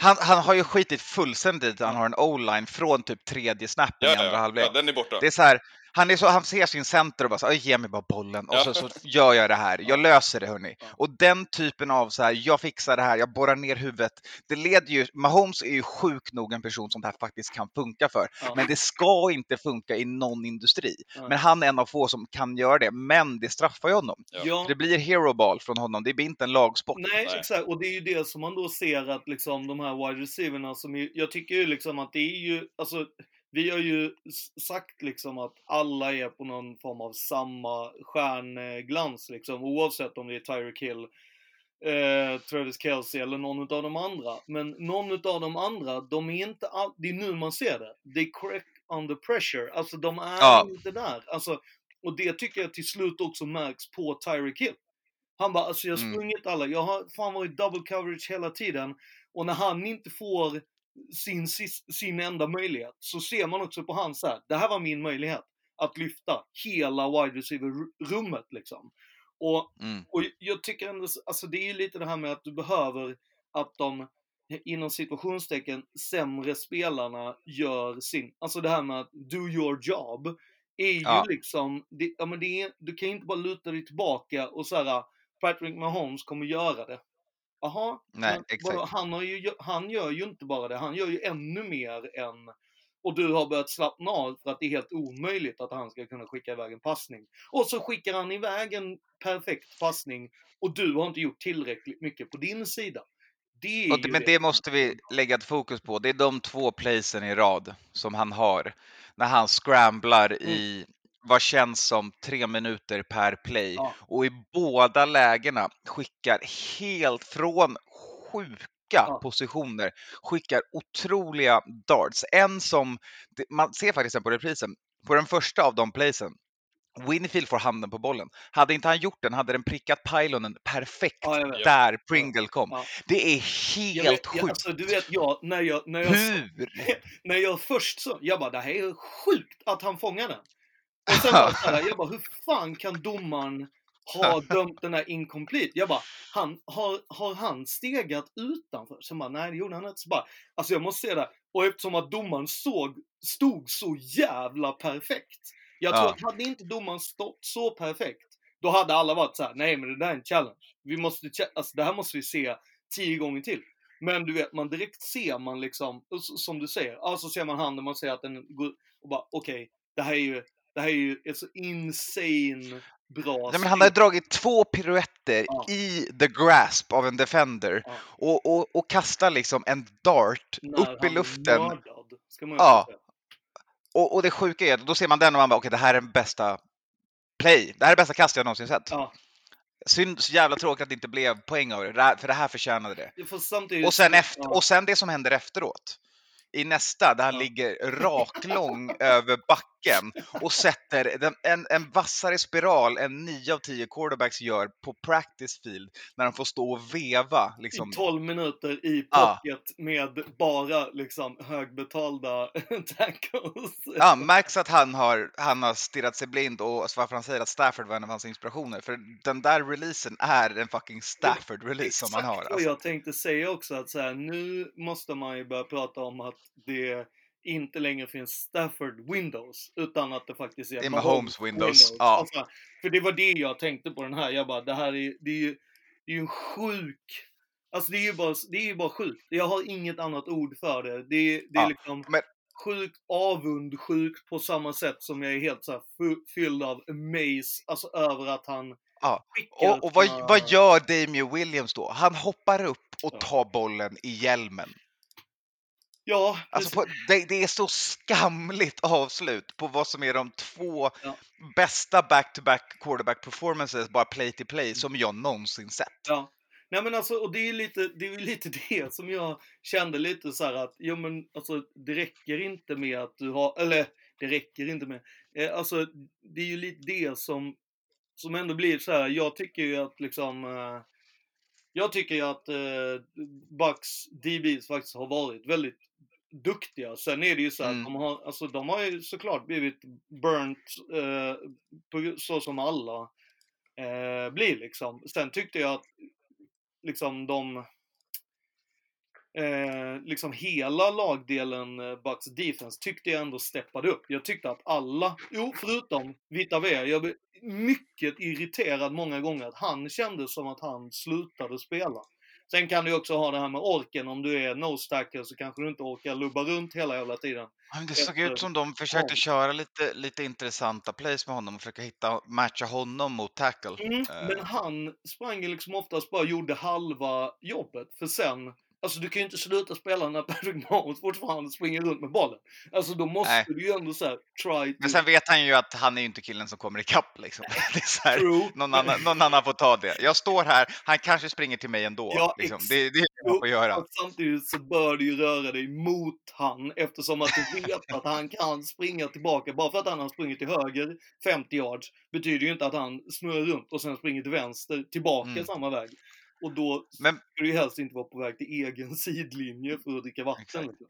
Han, han har ju skitit fullständigt att han har en o-line från typ tredje snappen Ja, i andra ja, halvlek. ja, den är borta. Det är så här, han, är så, han ser sin center och bara så, "Oj, ge mig bara bollen och Ja. så, så gör jag det här. Jag löser det hörni. Ja. Och den typen av så här, jag fixar det här, jag borrar ner huvudet. Det leder ju, Mahomes är ju sjuk nog en person som det här faktiskt kan funka för. Ja. Men det ska inte funka i någon industri. Ja. Men han är en av få som kan göra det, men det straffar ju honom. Det blir hero ball från honom, det blir inte en lagsport. Nej, Nej. exakt. Och det är ju det som man då ser att liksom de här wide receiverna som ju, jag tycker ju liksom att det är ju, alltså vi har ju sagt liksom att alla är på någon form av samma stjärnglans liksom oavsett om det är Tyreek Hill, eh, Travis Kelce eller någon av de andra. Men någon av de andra, de är inte all, det är nu man ser det. Det är correct under pressure. Alltså de är Ja. inte där. Alltså, och det tycker jag till slut också märks på Tyreek Hill. Han bara, alltså jag har Mm. sprungit alla, jag har fan varit double coverage hela tiden. Och när han inte får sin, sin enda möjlighet så ser man också på han så här, det här var min möjlighet. Att lyfta hela wide receiver-rummet liksom. Och, Mm. och jag tycker ändå, alltså det är ju lite det här med att du behöver att de inom situationstecken sämre spelarna gör sin, alltså det här med att do your job är ju Ja. liksom, det, ja, men det är, du kan ju inte bara luta dig tillbaka och säga Patrick Mahomes kommer göra det. Jaha, han, har ju, han gör ju inte bara det, han gör ju ännu mer än och du har börjat slappna av för att det är helt omöjligt att han ska kunna skicka iväg en passning. Och så skickar han iväg en perfekt passning och du har inte gjort tillräckligt mycket på din sida. Det det, men det måste vi lägga ett fokus på. Det är de två placen i rad som han har när han scramblar Mm. i vad känns som tre minuter per play Ja. och i båda lägena skickar helt från sjuka Ja. positioner, skickar otroliga darts. En som, man ser faktiskt på reprisen, på den första av de placen, Winfield får handen på bollen. Hade inte han gjort den hade den prickat pylonen perfekt Ja, vet. där Pringle kom. Ja. Det är Jag helt vet, jag, sjukt. alltså, du vet, jag, när jag, när jag, Hur? när jag först så, jag bara det här är sjukt att han fångar den. Och sen så här, jag bara hur fan kan domaren ha dömt den här incomplete? Jag bara, han, har, har han stegat utanför? Sen bara, nej det gjorde han inte. Så bara, alltså jag måste säga det, och eftersom att domaren såg, stod så jävla perfekt. Jag tror Ja. att hade inte domaren stått så perfekt, då hade alla varit så här, nej men det där är en challenge. Vi måste, alltså det här måste vi se tio gånger till. Men du vet, man direkt ser man liksom, som du säger, ja så ser man handen, man ser att den går, och bara okej, det här är ju, det här är ju ett så insane bra Nej, men han har dragit två piruetter Ja. i the grasp av en defender Ja. och, och, och kastar liksom en dart När upp i luften. Mördad, ska ju Ja. Och, och det sjuka är att då ser man den och man bara okej det här är den bästa play. Det här är bästa kast jag någonsin sett. Ja. Synd, så jävla tråkigt att det inte blev poäng av det, för det här förtjänade det. Och sen, efter, och sen det som händer efteråt. I nästa, där han ligger raklång över backen och sätter en, en vassare spiral än 9 av 10 quarterbacks gör på practice field när de får stå och veva. Liksom. i 12 minuter i pocket med bara liksom högbetalda tackles. Ja, märks att han har, han har stirrat sig blind och varför han säger att Stafford var en av hans inspirationer. För den där releasen är en fucking Stafford-release som han har. Exakt Alltså. jag tänkte säga också att så här, nu måste man ju börja prata om att det inte längre finns Stafford Windows utan att det faktiskt är, Det är Mahomes Windows, ja. Alltså, för det var det jag tänkte på den här. Jag bara, det här är, det är ju det är ju en sjuk... Alltså det är ju bara, det är bara sjukt. Jag har inget annat ord för det. Det är, det är Ja, liksom men- sjukt avundsjukt på samma sätt som jag är helt så fylld av amaze, alltså över att han Ja, Och, och vad, vad gör Damien Williams då? Han hoppar upp och tar bollen i hjälmen. Ja, Alltså på, det, det är så skamligt avslut på vad som är de två Ja. bästa back-to-back quarterback performances, bara play to play, som jag någonsin sett. Ja. Nej men alltså, och det är lite det, är lite det som jag kände lite så här att, jo men alltså det räcker inte med att du har, eller det räcker inte med, eh, alltså det är ju lite det som, som ändå blir så här. jag tycker ju att liksom, eh, jag tycker ju att eh, Bucks DBs faktiskt har varit väldigt duktiga. Sen är det ju så att Mm. de har, alltså de har ju såklart blivit burnt, eh, på, så som alla eh, blir liksom. Sen tyckte jag att liksom de eh, liksom hela lagdelen eh, Bucks defense tyckte jag ändå steppade upp. Jag tyckte att alla, jo förutom Vita V, jag blev mycket irriterad många gånger att han kände som att han slutade spela. Sen kan du också ha det här med orken, om du är nose tackle så kanske du inte orkar lubba runt hela jävla tiden. Men det såg Efter- ut som de försökte Ja. köra lite, lite intressanta plays med honom och försöka hitta, matcha honom mot tackle. Mm, Eh. men han sprang liksom oftast bara gjorde halva jobbet. För sen, alltså du kan ju inte sluta spela när Patrick Mahomes fortfarande springer runt med bollen. Alltså då måste Nej. du ju ändå såhär, try to... Men sen vet han ju att han är ju inte killen som kommer ikapp liksom. Så här, True. någon, annan, någon annan får ta det. Jag står här, han kanske springer till mig ändå. Ja, liksom. det, det är det man får göra. Fast samtidigt så bör du ju röra dig mot han eftersom att du vet att han kan springa tillbaka. Bara för att han har sprungit till höger 50 yards betyder ju inte att han snurrar runt och sen springer till vänster tillbaka Mm. samma väg. Och då Men- ska du ju helst inte vara på väg till egen sidlinje för att dricka vatten. Liksom.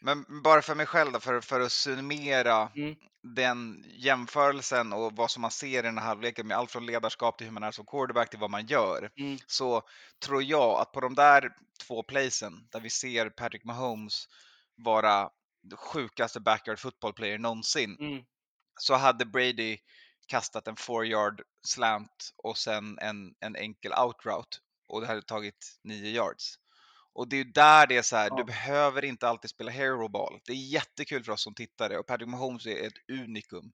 Men bara för mig själv då, för, för att summera Mm. den jämförelsen och vad som man ser i den här halvleken med allt från ledarskap till hur man är som quarterback till vad man gör. Mm. Så tror jag att på de där två placen där vi ser Patrick Mahomes vara sjukaste backyard football player någonsin Mm. så hade Brady kastat en four yard slant och sen en, en enkel out route och det hade tagit nio yards. Och det är ju där det är så här, Ja. du behöver inte alltid spela hero ball. Det är jättekul för oss som tittare och Patrick Mahomes är ett unikum.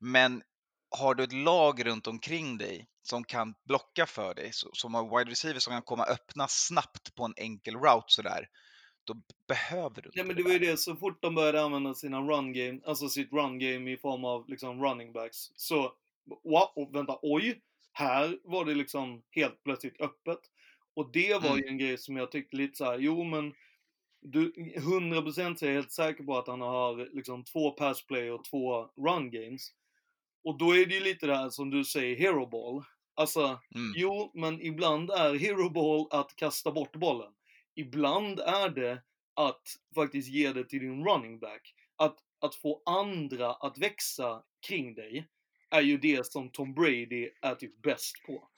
Men har du ett lag runt omkring dig som kan blocka för dig, som har wide receivers som kan komma öppna snabbt på en enkel route sådär, då behöver du inte Nej men det var ju det, så fort de började använda sina run game, alltså sitt run game i form av liksom running backs, så, wow, vänta, oj, här var det liksom helt plötsligt öppet. Och det var Mm. ju en grej som jag tyckte lite så här, jo men du, 100% är jag helt säker på att han har liksom två pass play och två run games. Och då är det ju lite det här som du säger, hero ball. Alltså, Mm. Jo, men ibland är hero ball att kasta bort bollen. Ibland är det att faktiskt ge det till din running back. Att, att få andra att växa kring dig är ju det som Tom Brady är typ bäst på.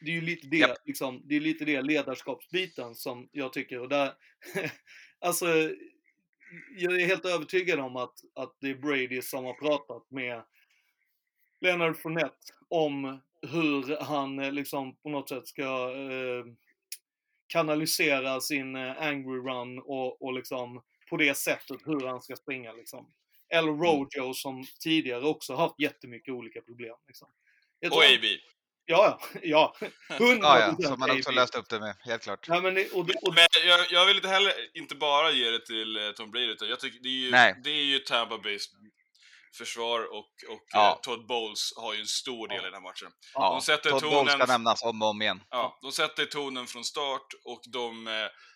Det är ju lite det, Japp. liksom, det är lite det ledarskapsbiten som jag tycker. Och där, alltså, jag är helt övertygad om att, att det är Brady som har pratat med Leonard Fournette om hur han eh, liksom på något sätt ska eh, kanalisera sin eh, angry run och, och liksom på det sättet hur han ska springa liksom. Eller Rojo som tidigare också haft jättemycket olika problem liksom. Och AB. Ja, ja, ja. 100% Ja, ja, som man också löst upp det med, helt klart. Nej, men och, och, Men jag, jag vill inte heller inte bara ge det till eh, Tom Brady, utan jag tycker det är ju, Nej. det är ju Tampa Bays försvar och, och Ja. eh, Todd Bowles har ju en stor del Ja. i den här matchen. Ja, de sätter Todd tonen Bowles ska nämnas om och om igen. Ja, de sätter tonen från start och de, eh,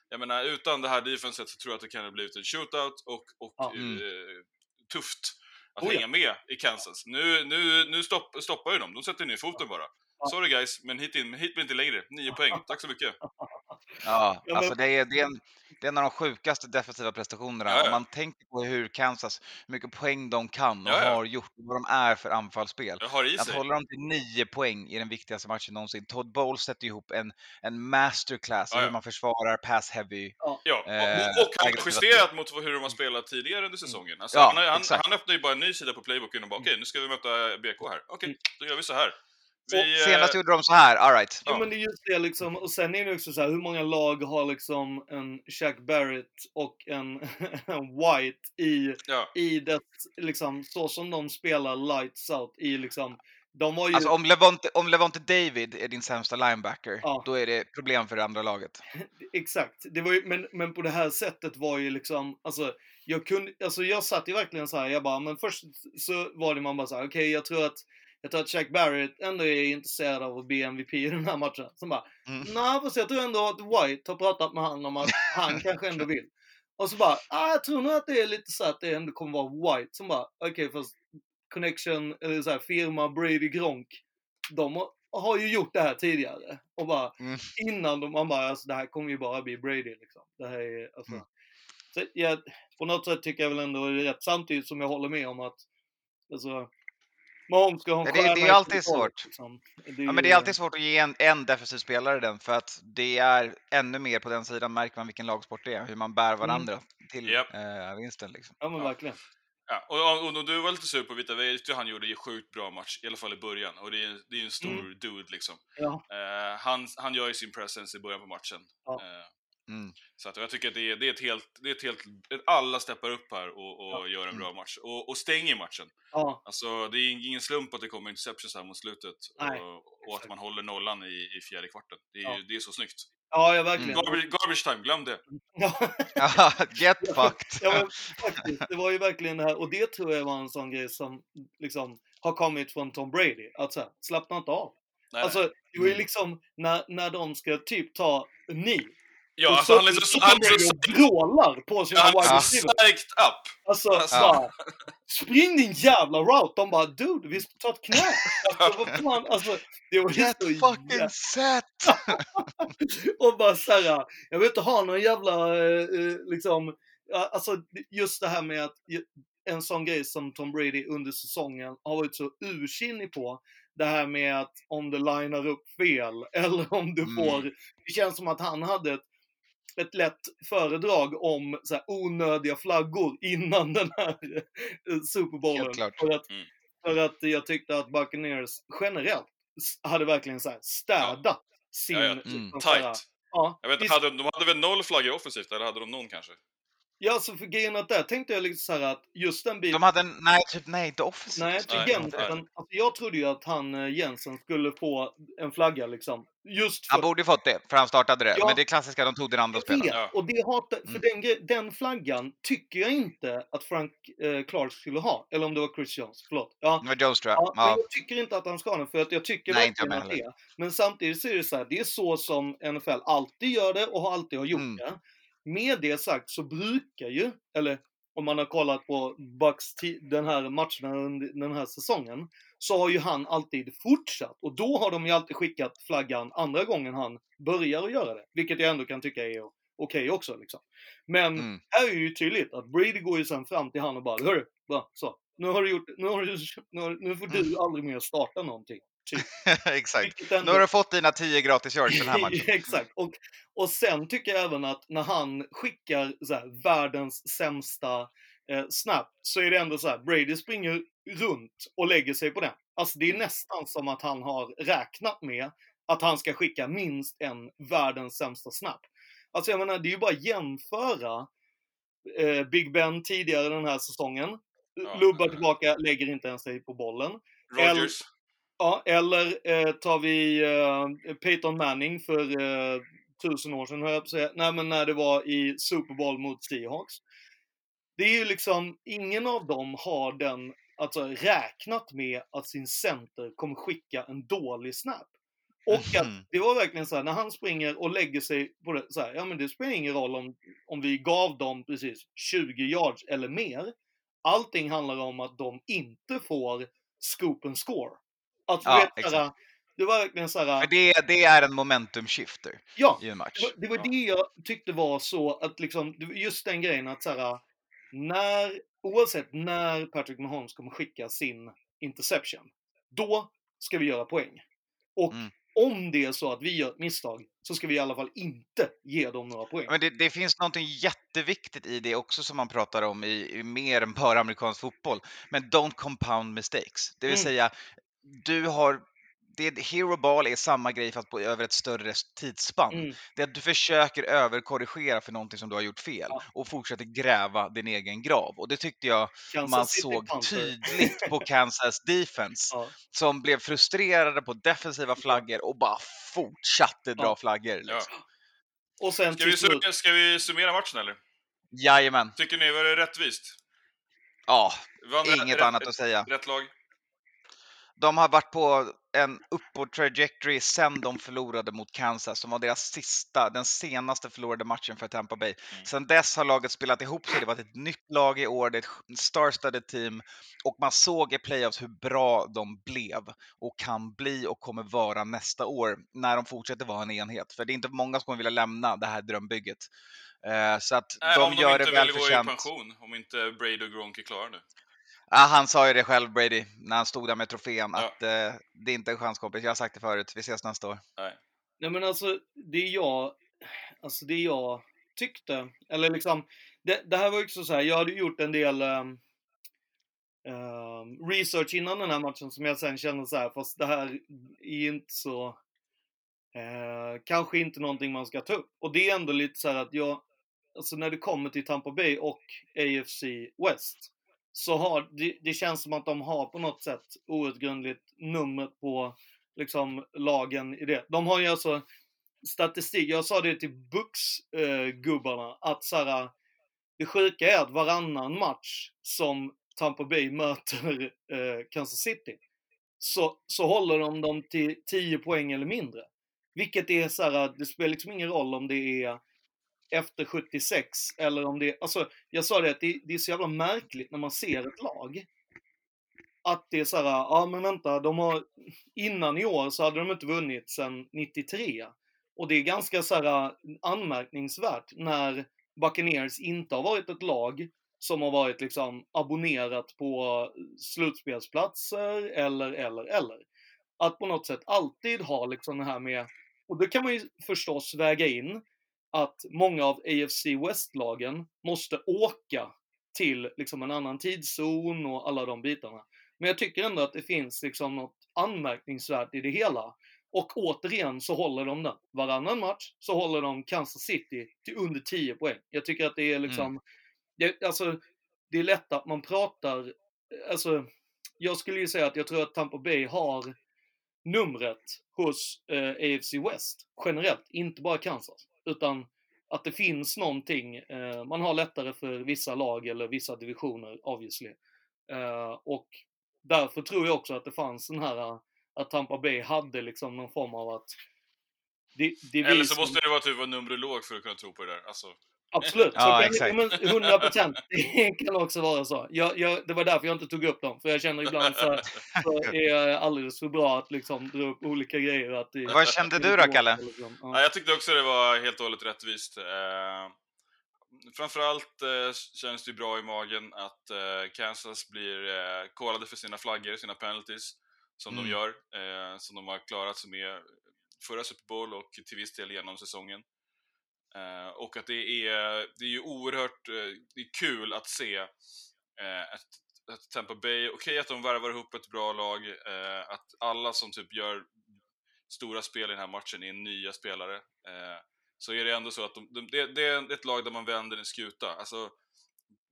jag menar utan det här defenset så tror jag att det kan ha blivit en shootout och, och Ja. Mm. eh, tufft att Oh ja. hänga med i Kansas. Nu, nu, nu stopp, stoppar ju de, de sätter ner foten bara. Sorry guys, men hit, in, hit men inte längre. Nio poäng, tack så mycket. Ja, alltså det är, det, är en, det är en av de sjukaste defensiva prestationerna. Ja, ja. Om man tänker på hur Kansas, hur mycket poäng de kan och Ja, ja. har gjort, och vad de är för anfallsspel. Att sig. hålla dem till nio poäng i den viktigaste matchen någonsin. Todd Bowles sätter ihop en, en masterclass i hur man försvarar pass heavy. Ja, Eh, och, och han justerat mot hur de har spelat tidigare under säsongen. Alltså, Ja, han, han, han öppnar ju bara en ny sida på playboken och bara okej, nu ska vi möta BK här. Okej, Mm. då gör vi så här. Vi, eh, senast gjorde de så här, alright. Ja, Ja. men det är just det liksom. Och sen är det också så här, hur många lag har liksom en Shaq Barrett och en, en White i, ja. i det, liksom, så som de spelar lights out i liksom, de var ju, Alltså om Levante, om Levante David är din sämsta linebacker, Ja. då är det problem för det andra laget. exakt. Det var ju, men, men på det här sättet var ju liksom, alltså, jag kunde, alltså jag satt ju verkligen så här, jag bara, men först så var det man bara så här, okej, jag tror att jag tror att Shaq Barrett ändå är intresserad av att bli MVP i den här matchen. Sen bara, Mm. nej fast jag tror ändå att White har pratat med han om att han kanske ändå vill. Och så bara, ah, jag tror nog att det är lite så att det ändå kommer vara White som bara, okej fast Connection, eller så här, firma Brady Gronk, de har, har ju gjort det här tidigare. Och bara, Mm. innan de, man bara, alltså det här kommer ju bara bli Brady liksom. Det här är, alltså. Mm. Så jag, på något sätt tycker jag väl ändå det är rätt, samtidigt som jag håller med om att, alltså, Mahomes ska en Ja, det- det är alltid svårt. Liksom. Ja, men det är alltid svårt att ge en, en defensiv spelare den, för att det är ännu mer på den sidan märker man vilken lagsport det är, hur man bär varandra till Japp. eh, vinsten. Liksom. Ja men Ja. verkligen. Ja, och, och, och du var lite sur på Vita Vegas, han gjorde ju sjukt bra match, i alla fall i början. Och det är, det är en stor Mm. dude liksom. Ja. Eh, han, han gör ju sin presence i början på matchen. Ja. Eh, Mm. så att jag tycker att det är, det är ett helt, det är ett helt, alla steppar upp här och, och Ja. gör en Mm. bra match. Och, och stänger matchen. Ja, Alltså det är ingen slump att det kommer interceptions här mot slutet. Och, och att man håller nollan i, i fjärde kvarten. Det är, Ja. det är så snyggt. ja, ja verkligen. Garbage, garbage time, glöm det. Get fucked! Ja, faktiskt. Det var ju verkligen det här, och det tror jag var en sån grej som liksom har kommit från Tom Brady. Att här, slappna inte av. Nej, Alltså, det var ju Mm. liksom när, när de ska typ ta ni. Ja, och alltså så, han är så, så han så, och vrålar på sina är wide så receivers. psyched up. Alltså, Alltså. bara, spring din jävla route. De bara, dude, vi ska ta ett knä. Alltså, vad fan, alltså, det var Get så fucking jä- set! och bara såhär, jag vill inte ha någon jävla, eh, eh, liksom, ja, alltså just det här med att en sån grej som Tom Brady under säsongen har varit så ursinnig på. Det här med att om du linar upp fel eller om du Mm. får, det känns som att han hade ett, ett lätt föredrag om så här, onödiga flaggor innan den här eh, Super Bowlen. För att, Mm. för att jag tyckte att Buccaneers generellt hade verkligen så här städat sin... Ja, ja. Mm. Tight. Ja, Jag vet, hade, de hade väl noll flaggor offensivt, eller hade de någon kanske? Ja, alltså för grejen att där tänkte jag liksom så här att just den biten... De hade en, nej, typ, nej, inte offensivt. Nej, för Nej, Jensen, alltså jag trodde ju att han eh, Jensen skulle få en flagga liksom. Just för Han borde ju fått det, för han startade det. Ja. Men det är klassiska, de tog den andra spelaren. Ja. och det hatar, för Mm. den, den flaggan tycker jag inte att Frank eh, Clark skulle ha. Eller om det var Chris Jones, förlåt. Ja, Det var Joes tror jag. Ja, men Ja. jag tycker inte att han ska ha den, för att jag tycker Nej, inte jag verkligen att det är. Men samtidigt så är det så här, det är så som NFL alltid gör det och har alltid har gjort Mm. det. Med det sagt så brukar ju, eller om man har kollat på Bucks den här matcherna under den här säsongen, så har ju han alltid fortsatt. Och då har de ju alltid skickat flaggan andra gången han börjar att göra det. Vilket jag ändå kan tycka är okej också liksom. Men Mm. här är ju tydligt att Brady går ju sen fram till han och bara Hörru, va, så. Nu har du gjort, nu, har du, nu, har, nu får du aldrig mer starta någonting. Exakt. Vilket ändå- Nu har du fått dina 10 gratis yards den här matchen. Exakt. Och, och sen tycker jag även att när han skickar så här, världens sämsta eh, snap så är det ändå så här, Brady springer runt och lägger sig på den. Alltså det är nästan som att han har räknat med att han ska skicka minst en världens sämsta snap. Alltså jag menar, det är ju bara att jämföra eh, Big Ben tidigare den här säsongen. Ja. Lubbar tillbaka, lägger inte ens sig på bollen. Rogers. Ja, eller eh, tar vi eh, Peyton Manning för eh, tusen år sedan, höll jag på att säga. Nej, men när det var i Super Bowl mot Seahawks. Det är ju liksom, ingen av dem har den, alltså räknat med att sin center kommer skicka en dålig snap. Och att Mhm. det var verkligen så här, när han springer och lägger sig på det, så här, ja men det spelar ingen roll om, om vi gav dem precis 20 yards eller mer. Allting handlar om att de inte får scoop and score. Att, Ja, vet, så här, det var verkligen så här, För det, det är en momentum shifter ja, i en match. det var, det var Ja. det jag tyckte var så att liksom, just den grejen att så här, när, oavsett när Patrick Mahomes kommer skicka sin interception, då ska vi göra poäng. Och Mm. om det är så att vi gör ett misstag, så ska vi i alla fall inte ge dem några poäng. Men det, det finns något jätteviktigt i det också som man pratar om i, i mer än bara amerikansk fotboll. Men don't compound mistakes. Det vill Mm. säga, du har det, hero ball är samma grej fast på, över ett större tidsspann. Mm. Det är att du försöker överkorrigera för någonting som du har gjort fel Ja. och fortsätter gräva din egen grav. Och det tyckte jag Kansas man City såg Panther. tydligt på Kansas defense Ja. som blev frustrerade på defensiva flaggor och bara fortsatte dra Ja. flaggor. Liksom. Och sen Ska vi, till slut, su- ska vi summera matchen eller? Jajamän. Tycker ni var det rättvist? Ja, Vann inget rätt, annat att säga. Rätt lag? De har varit på en uppåt trajectory sen de förlorade mot Kansas, som var deras sista, den senaste förlorade matchen för Tampa Bay. Mm. Sen dess har laget spelat ihop sig, det var ett nytt lag i år, det är ett star-studded team och man såg i playoffs hur bra de blev och kan bli och kommer vara nästa år när de fortsätter vara en enhet. För det är inte många som kommer vilja lämna det här drömbygget. Eh, Så att Nej, de om de gör inte det vill gå i välförtjänt. pension. Om inte Brady och Gronk är klara nu. Ja, han sa ju det själv, Brady, när han stod där med trofén, Ja. att eh, det är inte en chans kompis. Jag har sagt det förut, vi ses nästa år. Nej men alltså, det jag, alltså det jag tyckte, eller liksom, det, det här var ju också så här, jag hade gjort en del ehm, research innan den här matchen som jag sen kände så här, fast det här är ju inte så, eh, kanske inte någonting man ska ta upp. Och det är ändå lite så här att jag, alltså när det kommer till Tampa Bay och AFC West, så har, det, det känns som att de har på något sätt outgrundligt numret på liksom lagen i det. De har ju alltså statistik, jag sa det till Bucks-gubbarna, eh, att så här, det sjuka är att varannan match som Tampa Bay möter eh, Kansas City, så, så håller de dem till 10 poäng eller mindre. Vilket är så här, det spelar liksom ingen roll om det är efter 76 eller om det alltså jag sa det att det, det är så jävla märkligt när man ser ett lag. Att det är så här, ja men vänta, de har, innan i år så hade de inte vunnit sedan 93. Och det är ganska så här anmärkningsvärt när Buccaneers inte har varit ett lag som har varit liksom abonnerat på slutspelsplatser eller, eller, eller. Att på något sätt alltid ha liksom det här med, och det kan man ju förstås väga in, att många av AFC West-lagen måste åka till liksom en annan tidszon och alla de bitarna. Men jag tycker ändå att det finns liksom något anmärkningsvärt i det hela. Och återigen så håller de den. Varannan match så håller de Kansas City till under 10 poäng. Jag tycker att det är liksom, det, alltså, det är lätt att man pratar, alltså, jag skulle ju säga att jag tror att Tampa Bay har numret hos eh, AFC West generellt, inte bara Kansas, utan att det finns någonting, eh, man har lättare för vissa lag eller vissa divisioner obviously. Eh, och därför tror jag också att det fanns den här, eh, att Tampa Bay hade liksom någon form av att är vi Eller så måste det vara typ vara numerolog för att kunna tro på det där. Alltså, Absolut, Ja, så exakt. kan, men 100 procent. Det kan också vara så. Jag, jag, det var därför jag inte tog upp dem, för jag känner ibland så, så är jag alldeles för bra att liksom dra upp olika grejer. Att det, Vad kände du då, Kalle? Liksom. Ja, Ja. jag tyckte också det var helt och hållet rättvist. Eh, framförallt eh, känns det bra i magen att eh, Kansas blir eh, callade för sina flaggor, sina penalties, som Mm. de gör, eh, som de har klarat sig med förra Super Bowl och till viss del genom säsongen. Eh, och att det är, det är ju oerhört eh, det är kul att se eh, ett, ett Tampa Bay, okej att de värvar ihop ett bra lag, att alla som typ gör stora spel i den här matchen är nya spelare. Så är det ändå så att de, de, det, det är ett lag där man vänder en skuta. Alltså,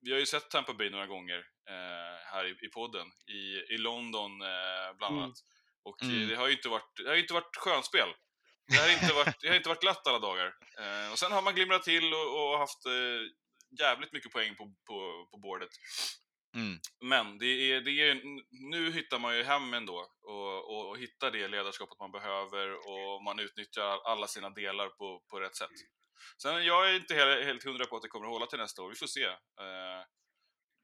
vi har ju sett Tampa Bay några gånger här i, i podden, i, i London bland Mm. annat. Och eh, Mm. det har ju inte varit, det har inte varit skönspel. Det har inte varit, det har inte varit glatt alla dagar. Eh, och sen har man glimrat till och, och haft eh, jävligt mycket poäng på, på, på bordet. Mm. Men det är, det är, nu hittar man ju hem ändå och, och, och hittar det ledarskapet man behöver och man utnyttjar alla sina delar på, på rätt sätt. Sen jag är inte helt, helt hundra på att det kommer att hålla till nästa år, vi får se. Eh,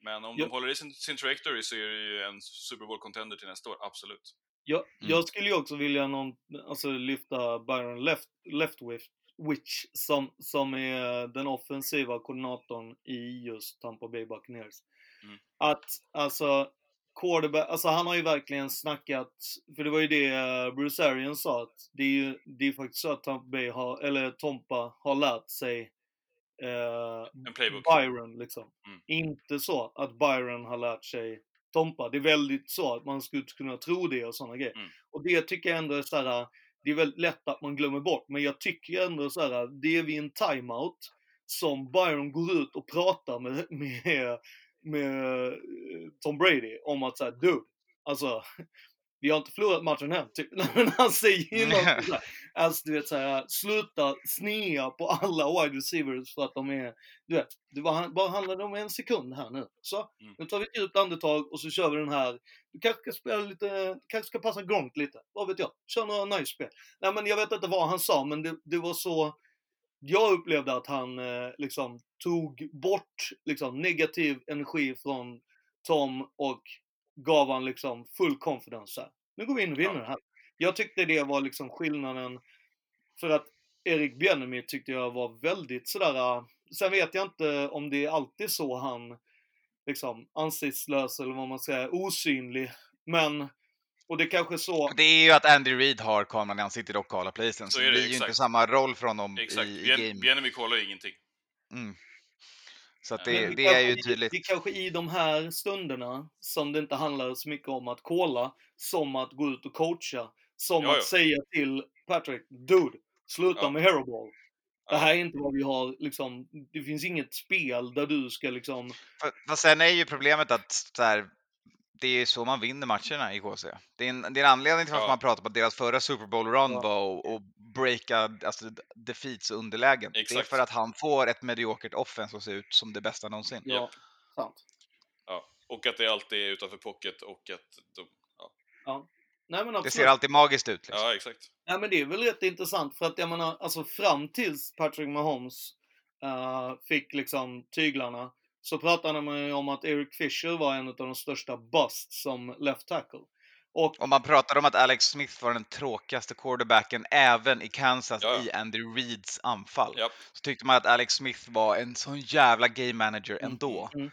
men om Ja. de håller i sin, sin trajectory så är det ju en Super Bowl-contender till nästa år, absolut. Jag, Mm. jag skulle ju också vilja någon, alltså, lyfta Byron Left, Leftwich Witch, som, som är den offensiva koordinatorn i just Tampa Bay Buccaneers. Mm. Att, alltså, quarterback, alltså han har ju verkligen snackat, för det var ju det eh, Bruce Arians sa, att det är ju det är faktiskt så att Tampa Bay har, eller Tompa har lärt sig eh. Byron liksom. Mm. Inte så att Byron har lärt sig Tompa. Det är väldigt så att man skulle kunna tro det och sådana grejer. Mm. Och det tycker jag ändå är så här, det är väldigt lätt att man glömmer bort. Men jag tycker ändå så här, det är vid en timeout som Byron går ut och pratar med, med, med eh, Tom Brady om att säga dude, alltså vi har inte förlorat matchen än, typ. Men han säger ju något sådär. Alltså du vet såhär, sluta snea på alla wide receivers för att de är, du vet, det var, bara handlade om en sekund här nu. Så, Mm. nu tar vi ett djupt andetag och så kör vi den här. Du kanske ska spela lite, kanske ska passa Gronk lite, vad vet jag. Kör några nice spel. Nej men jag vet inte vad han sa, men det, det var så, jag upplevde att han eh, liksom tog bort liksom negativ energi från Tom och gav han liksom full confidence här. Nu går vi in och vinner Ja. det här. Jag tyckte det var liksom skillnaden för att Erik Bjennemi tyckte jag var väldigt sådär, äh, sen vet jag inte om det är alltid så han liksom ansiktslös eller vad man säger, osynlig. Men, och det kanske är så, Det är ju att Andy Reid har kameran när han sitter och callar polisen, så, Så är det det, blir ju inte samma roll för honom Exakt, i, i game. Bienemy kollar ingenting. Mm. Så det, Men det är ju tydligt. Det är kanske i de här stunderna som det inte handlar så mycket om att kolla, som att gå ut och coacha. Som Ja, att ja. säga till Patrick, dude, sluta Ja. med hairball. Det här är inte vad vi har, liksom, det finns inget spel där du ska liksom, för sen är ju problemet att så här, det är så man vinner matcherna i KC. Det är en, det är en anledning till varför Ja. man pratar om att deras förra Super Bowl run Ja. var att- breaka alltså, defeats och underlägen. Det är Exakt. för att han får ett mediokert offense att se ut som det bästa någonsin. ja, sant. Ja. Och att det alltid är utanför pocket och att de... Nej men Det ser alltid magiskt ut. Liksom. Ja, exakt. Nej men det är väl rätt intressant för att jag menar, alltså fram tills Patrick Mahomes eh, fick liksom tyglarna så pratade man ju om att Eric Fisher var en av de största busts som left tackle. Och Och man pratar om att Alex Smith var den tråkigaste quarterbacken även i Kansas Ja, ja. i Andy Reeds anfall. Japp. Så tyckte man att Alex Smith var en sån jävla game manager ändå. Mm.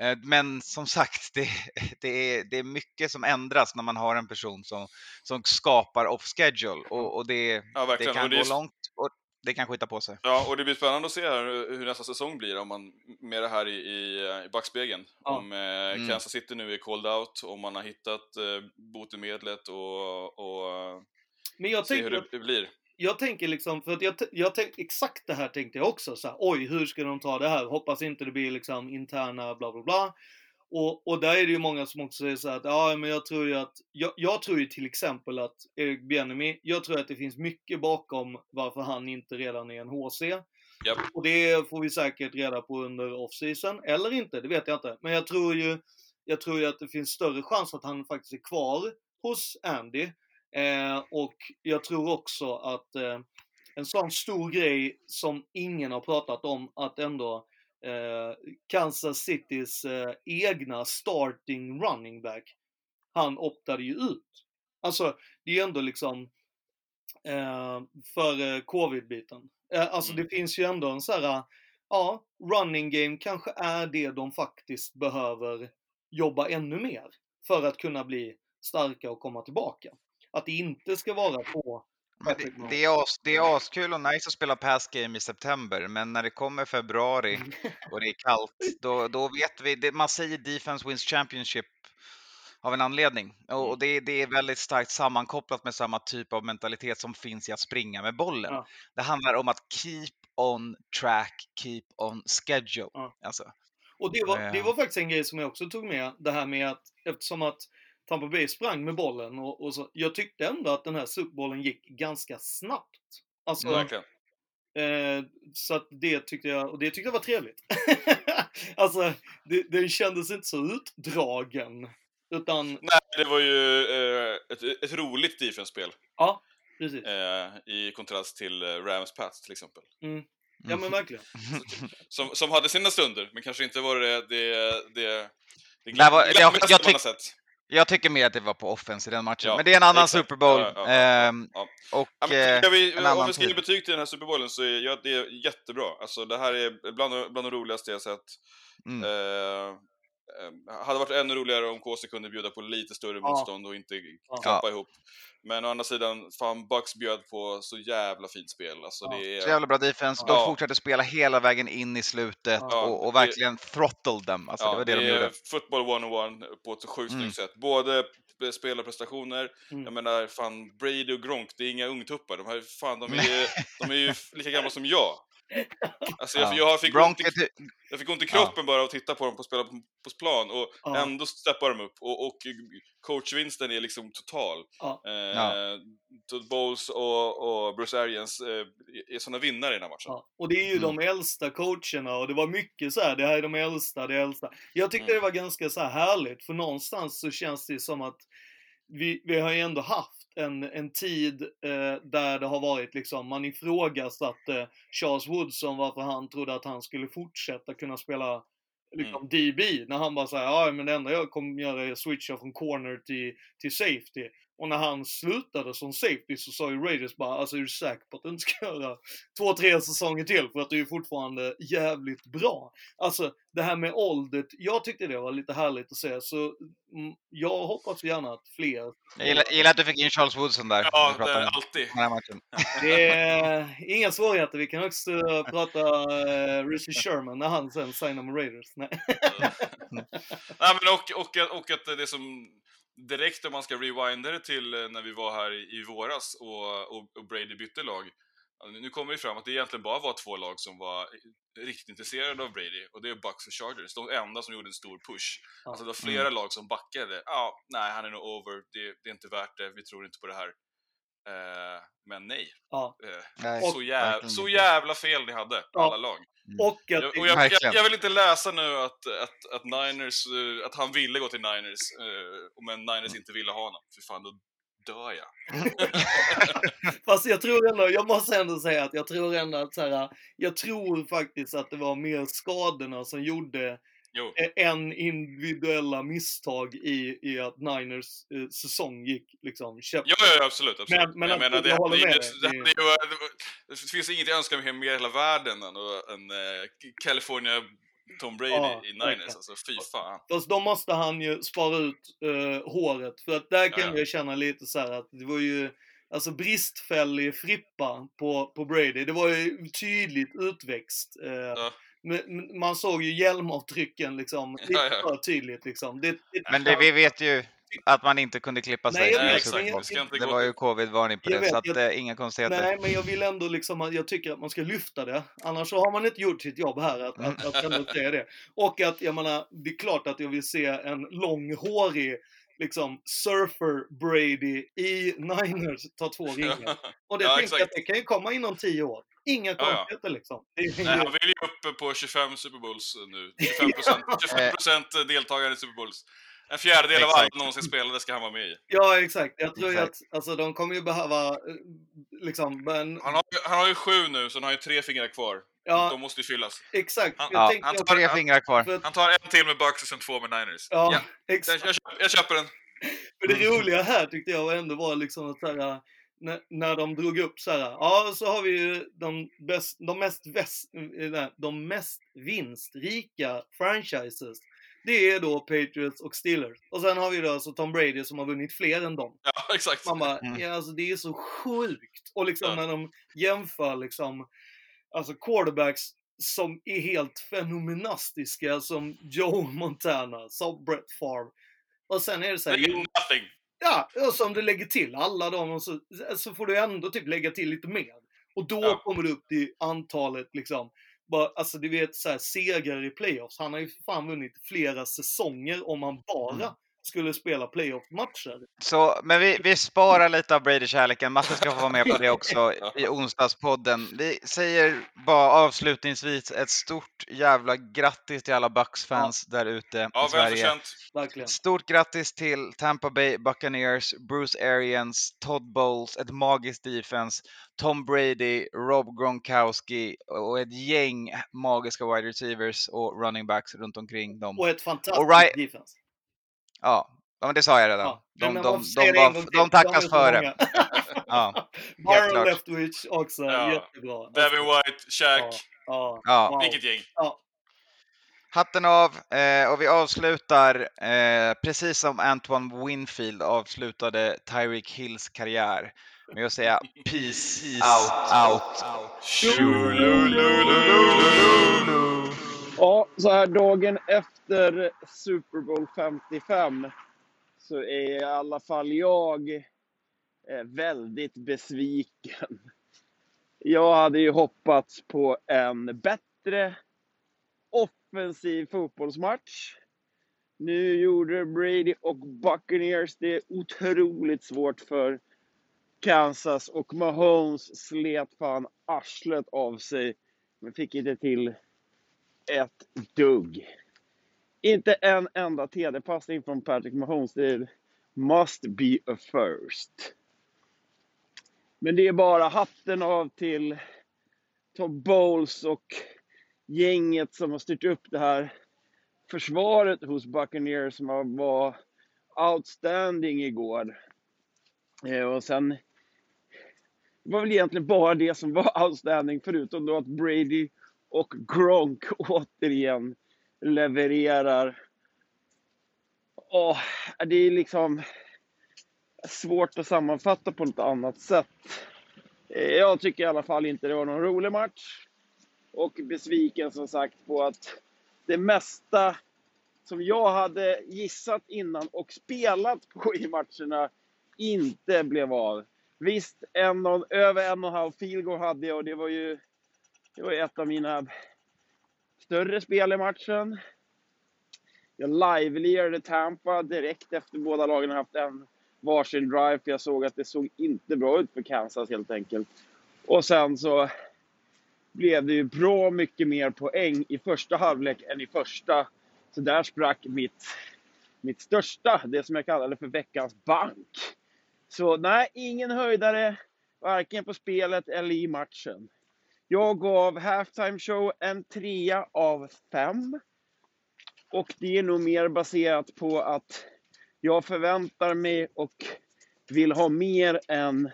Eh, Men som sagt, det, det, är, det är mycket som ändras när man har en person som, som skapar off-schedule och, och det, Ja, det kan och det gå är, långt och det kan skita på sig. Ja, och det blir spännande att se här hur nästa säsong blir om man, med det här i, i, i backspegeln. Ja. Om eh, Mm. Kansas City nu är called out, om man har hittat eh, botemedlet och, och eh, Men jag se hur tänker det, det blir. jag tänker liksom, för att jag, jag tänk, exakt det här tänkte jag också så här, oj hur ska de ta det här? Hoppas inte det blir liksom interna bla bla bla. Och, och där är det ju många som också säger så här att, ja men jag tror ju att, jag, jag tror ju till exempel att Erik Bieniemy, jag tror att det finns mycket bakom varför han inte redan är en HC. Japp. Och det får vi säkert reda på under off-season, eller inte, det vet jag inte. Men jag tror ju, jag tror ju att det finns större chans att han faktiskt är kvar hos Andy. Eh, och jag tror också att eh, en sån stor grej som ingen har pratat om, att ändå Kansas Citys eh, egna starting running back, han optade ju ut. Alltså, det är ju ändå liksom eh, för eh, covid-biten. Eh, alltså Mm. det finns ju ändå en så här, ja, running game kanske är det de faktiskt behöver jobba ännu mer för att kunna bli starka och komma tillbaka. Att det inte ska vara på det, det, är as, det är askul och nice att spela pass game i september, men när det kommer februari Mm. och det är kallt, då, då vet vi, det, man säger defense wins championship av en anledning. Och, Mm. det, det är väldigt starkt sammankopplat med samma typ av mentalitet som finns i att springa med bollen. Ja. Det handlar om att keep on track, keep on schedule. Ja. Alltså, Och det var, det Ja. var faktiskt en grej som jag också tog med, det här med att eftersom att Tampa Bay sprang med bollen och, och så, jag tyckte ändå att den här Superbollen gick ganska snabbt. Alltså, Verkligen. eh, så att det tyckte jag, och det tyckte jag var trevligt. alltså, det, den kändes inte så utdragen. Utan, Nej, det var ju eh, ett, ett roligt defense-spel ja, precis. eh, i kontrast till eh, Rams Pats till exempel. Ja men verkligen. Som, som hade sina stunder, men kanske inte var det det, det, det Det var- glammigaste jag- jag man har tyck- sett. Jag tycker mer att det var på offense i den matchen, Ja, men det är en annan exakt. Super Bowl. Ja, ja, ehm. Och men vi, om vi ska ge betyg till den här Superbollen så är ja, det är jättebra. Alltså det här är bland, bland de roligaste jag sett. Mm. Eh, eh, hade varit ännu roligare om KC kunde bjuda på lite större Ja. motstånd och inte Ja. klappa ihop. Men å andra sidan, fan Bucks bjöd på så jävla fint spel. Alltså Ja. det Så är... jävla bra defense. De Ja. fortsatte spela hela vägen in i slutet och, och det- verkligen throttled dem. Alltså, det var det, de är gjorde. football 101 på ett sjukt Mm. snyggt sätt. Både spelarprestationer, Mm. jag menar fan Brady och Gronk, det är inga ungtuppar. De här, fan, de är ju, de är ju lika gamla som jag. Alltså jag, Ja. jag, fick ont i, jag fick ont i kroppen bara av att titta på dem på spela på, på plan och ändå steppar de upp och, och coachvinsten är liksom total. Eh. Todd Bowles och, och Bruce Arians eh, är sådana vinnare i den här matchen. Och det är ju Mm. de äldsta coacherna och det var mycket så här, det här är de äldsta, det äldsta. Jag tyckte Mm. det var ganska så här härligt för någonstans så känns det som att vi, vi har ju ändå haft en, en tid eh, där det har varit liksom, man ifrågasatte Charles Woodson varför han trodde att han skulle fortsätta kunna spela liksom DB. När han bara säger ja men det enda jag kommer göra är switcha från corner till, till safety. Och när han slutade som safety så sa ju Raiders bara, alltså är du säker på att du inte ska göra två, tre säsonger till för att du är fortfarande jävligt bra. Alltså det här med åldern, jag tyckte det var lite härligt att se så mm, jag hoppas gärna att fler Jag gillar, jag gillar att du fick in Charles Woodson där. Ja, det, om alltid. den här matchen. Det är inga svårigheter, vi kan också prata uh, Richie Sherman när han sen signar med Raiders. Nej. Nej, men och, och, att- och att det som direkt om man ska rewinda det till eh, när vi var här i, i våras och, och, och Brady bytte lag. Nu kommer det fram att det egentligen bara var två lag som var riktigt intresserade av Brady och det är Bucks och Chargers. De enda som gjorde en stor push. Alltså det var flera lag som backade. Ja, nej, han är nog over. Det, det är inte värt det. Vi tror inte på det här. Eh, men nej. Ja. Eh, Nej, så, jävla, så jävla fel ni hade, Ja. alla lag. Och att Jag, och jag, jag, jag vill inte läsa nu att, att, att Niners, eh, att han ville gå till Niners, eh, men Niners inte ville ha honom. För fan, då dör jag. Fast jag tror ändå, jag måste ändå säga att jag tror ändå att så här, jag tror faktiskt att det var mer skadorna som gjorde Jo, än individuella misstag i, i att Niners eh, säsong gick liksom käpp. ja, ja, absolut. absolut. Men- men jag att- menar, det, jag det, det, det, Det- det, det, finns inget jag önskar mig mer i hela världen än, än eh, California Tom Brady Ja, i verkligen. Niners. Alltså, fy fan. Fast då måste han ju spara ut eh, håret. För att där kan Ja, ja. jag känna lite så att det var ju Alltså bristfällig frippa på, på Brady. Det var ju tydligt utväxt. Eh, Ja. Man såg ju hjälmavtrycken liksom. Ja. för tydligt liksom. Det, det, Men det, vi vet ju, att man inte kunde klippa sig Nej, vet, jag- Det var ju covid-varning på det, vet, så att, jag- eh, inga konstigheter. Nej, men jag vill ändå liksom, att- jag tycker att man ska lyfta det. Annars så har man inte gjort sitt jobb här, att, att, att ändå säga det. Och att, jag menar, det är klart att jag vill se en långhårig, liksom, surfer Brady i Niners ta två ringar. Och det Ja, tänker jag det kan ju komma inom tio år. Inga Ja, ja. konstigheter liksom. Nej, han vill ju upp på 25 Super Bowls nu. 25 procent 25 deltagare i Super Bowls. En fjärdedel av Exakt. någonsin spelade ska han vara med i. Ja, exakt. Jag tror ju att Exakt. alltså, de kommer ju behöva, eh, liksom, men, Han har, ju- han har ju sju nu, så han har ju tre fingrar kvar. ja, De måste ju fyllas. exakt. Han- Jag Ja, han tar- Tre fingrar kvar. att- Han tar en till med Bucks och sen två med Niners. Ja, Jag, exakt. jag, köper, jag köper den. För det roliga här tyckte jag ändå var liksom att så här, när, när de drog upp så här, ja så har vi ju de, bäst, de, mest, väst, eh, nej, de mest vinstrika franchises. Det är då Patriots och Steelers. Och sen har vi då alltså Tom Brady som har vunnit fler än dem. Ja, exakt. Man bara, Mm. ja alltså det är så sjukt. Och liksom Ja. när de jämför liksom, alltså quarterbacks som är helt fenomenastiska som Joe Montana, som Brett Favre. Och sen är det så här, nothing. Ja, och så om du lägger till alla dem så, så får du ändå typ lägga till lite mer. Och då Ja. kommer du upp till antalet liksom, bara, alltså du vet så här, segrar i playoffs. Han har ju för fan vunnit flera säsonger om han bara Mm. Skulle spela playoff-matcher. Så, men vi, vi sparar lite av Brady-kärleken. Matte ska få vara med på det också i onsdagspodden. Vi säger bara avslutningsvis ett stort jävla grattis till alla Bucks-fans där ute Ja, i Sverige. Verkligen. Stort grattis till Tampa Bay Buccaneers, Bruce Arians, Todd Bowles, ett magiskt defense, Tom Brady, Rob Gronkowski och ett gäng magiska wide receivers och running backs runt omkring dem. Och ett fantastiskt Och defense. Ja, ja men det sa jag redan. Ja. De, de, de, de är tackas före. Ja, Byron klart. Leftwich också, Ja. jättebra. Devin White, Shaq. Ja, ja. Vilket gäng. Ja, Hatten av eh, och vi avslutar eh, precis som Antoine Winfield avslutade Tyreek Hills karriär med att säga peace, out, out. Ja, så här dagen efter Super Bowl 55 så är i alla fall jag eh, väldigt besviken. Jag hade ju hoppats på en bättre offensiv fotbollsmatch. Nu gjorde Brady och Buccaneers det otroligt svårt för Kansas och Mahomes slet fan arslet av sig men fick inte till ett dugg. Inte en enda TD-passning från Patrick Mahomes. Det must be a first. Men det är bara hatten av till Tom Bowles och gänget som har styrt upp det här försvaret hos Buccaneers som var outstanding igår. Eh, och sen det var väl egentligen bara det som var outstanding förutom då att Brady och Gronk återigen levererar. Åh, det är liksom svårt att sammanfatta på något annat sätt. Jag tycker i alla fall inte det var någon rolig match. Och besviken som sagt på att det mesta som jag hade gissat innan och spelat på i matcherna inte blev av. Visst, en och, över en och en halv field goal hade jag och det var ju det var ett av mina större spel i matchen. Jag live-lirade Tampa direkt efter båda lagen haft en varsin drive, för jag såg att det såg inte bra ut för Kansas helt enkelt. Och sen så blev det ju bra mycket mer poäng i första halvlek än i första. Så där sprack mitt, mitt största, det som jag kallade för veckans bank. Så nej, ingen höjdare, varken på spelet eller i matchen. Jag gav halftime show en trea av fem. Och det är nog mer baserat på att jag förväntar mig och vill ha mer än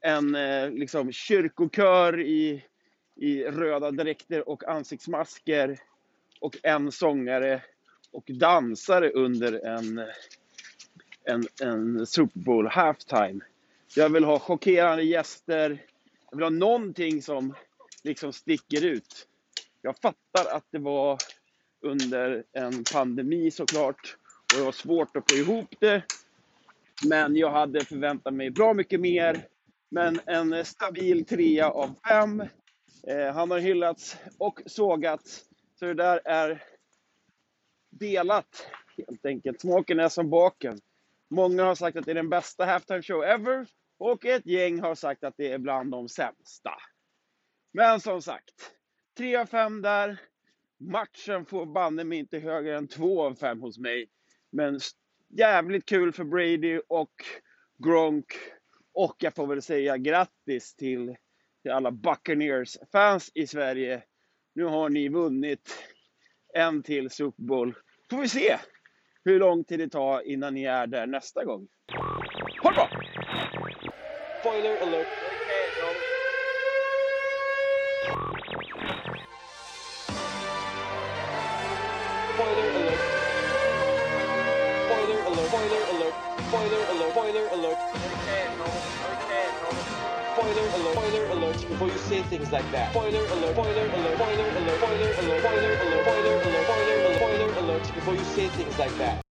en eh, liksom kyrkokör i, i röda dräkter och ansiktsmasker och en sångare och dansare under en, en, en Super Bowl halftime. Jag vill ha chockerande gäster. Jag vill ha någonting som liksom sticker ut. Jag fattar att det var under en pandemi såklart och det var svårt att få ihop det. Men jag hade förväntat mig bra mycket mer. Men en stabil trea av fem. Eh, han har hyllats och sågats. Så det där är delat helt enkelt. Smaken är som baken. Många har sagt att det är den bästa halftime show ever. Och ett gäng har sagt att det är bland de sämsta. Men som sagt, 3 av 5 där. Matchen får banne mig inte högre än 2 av 5 hos mig. Men jävligt kul för Brady och Gronk. Och jag får väl säga grattis till, till alla Buccaneers-fans i Sverige. Nu har ni vunnit en till Super Bowl. Får vi se hur lång tid det tar innan ni är där nästa gång. Spoiler alert. Spoiler alert. Spoiler alert. Spoiler alert. Spoiler alert. Spoiler alert. Spoiler alert. Spoiler alert. Before you say things like that. Spoiler alert. Spoiler alert. Spoiler alert. Spoiler alert. Spoiler alert. Spoiler alert. Spoiler alert. Before you say things like that.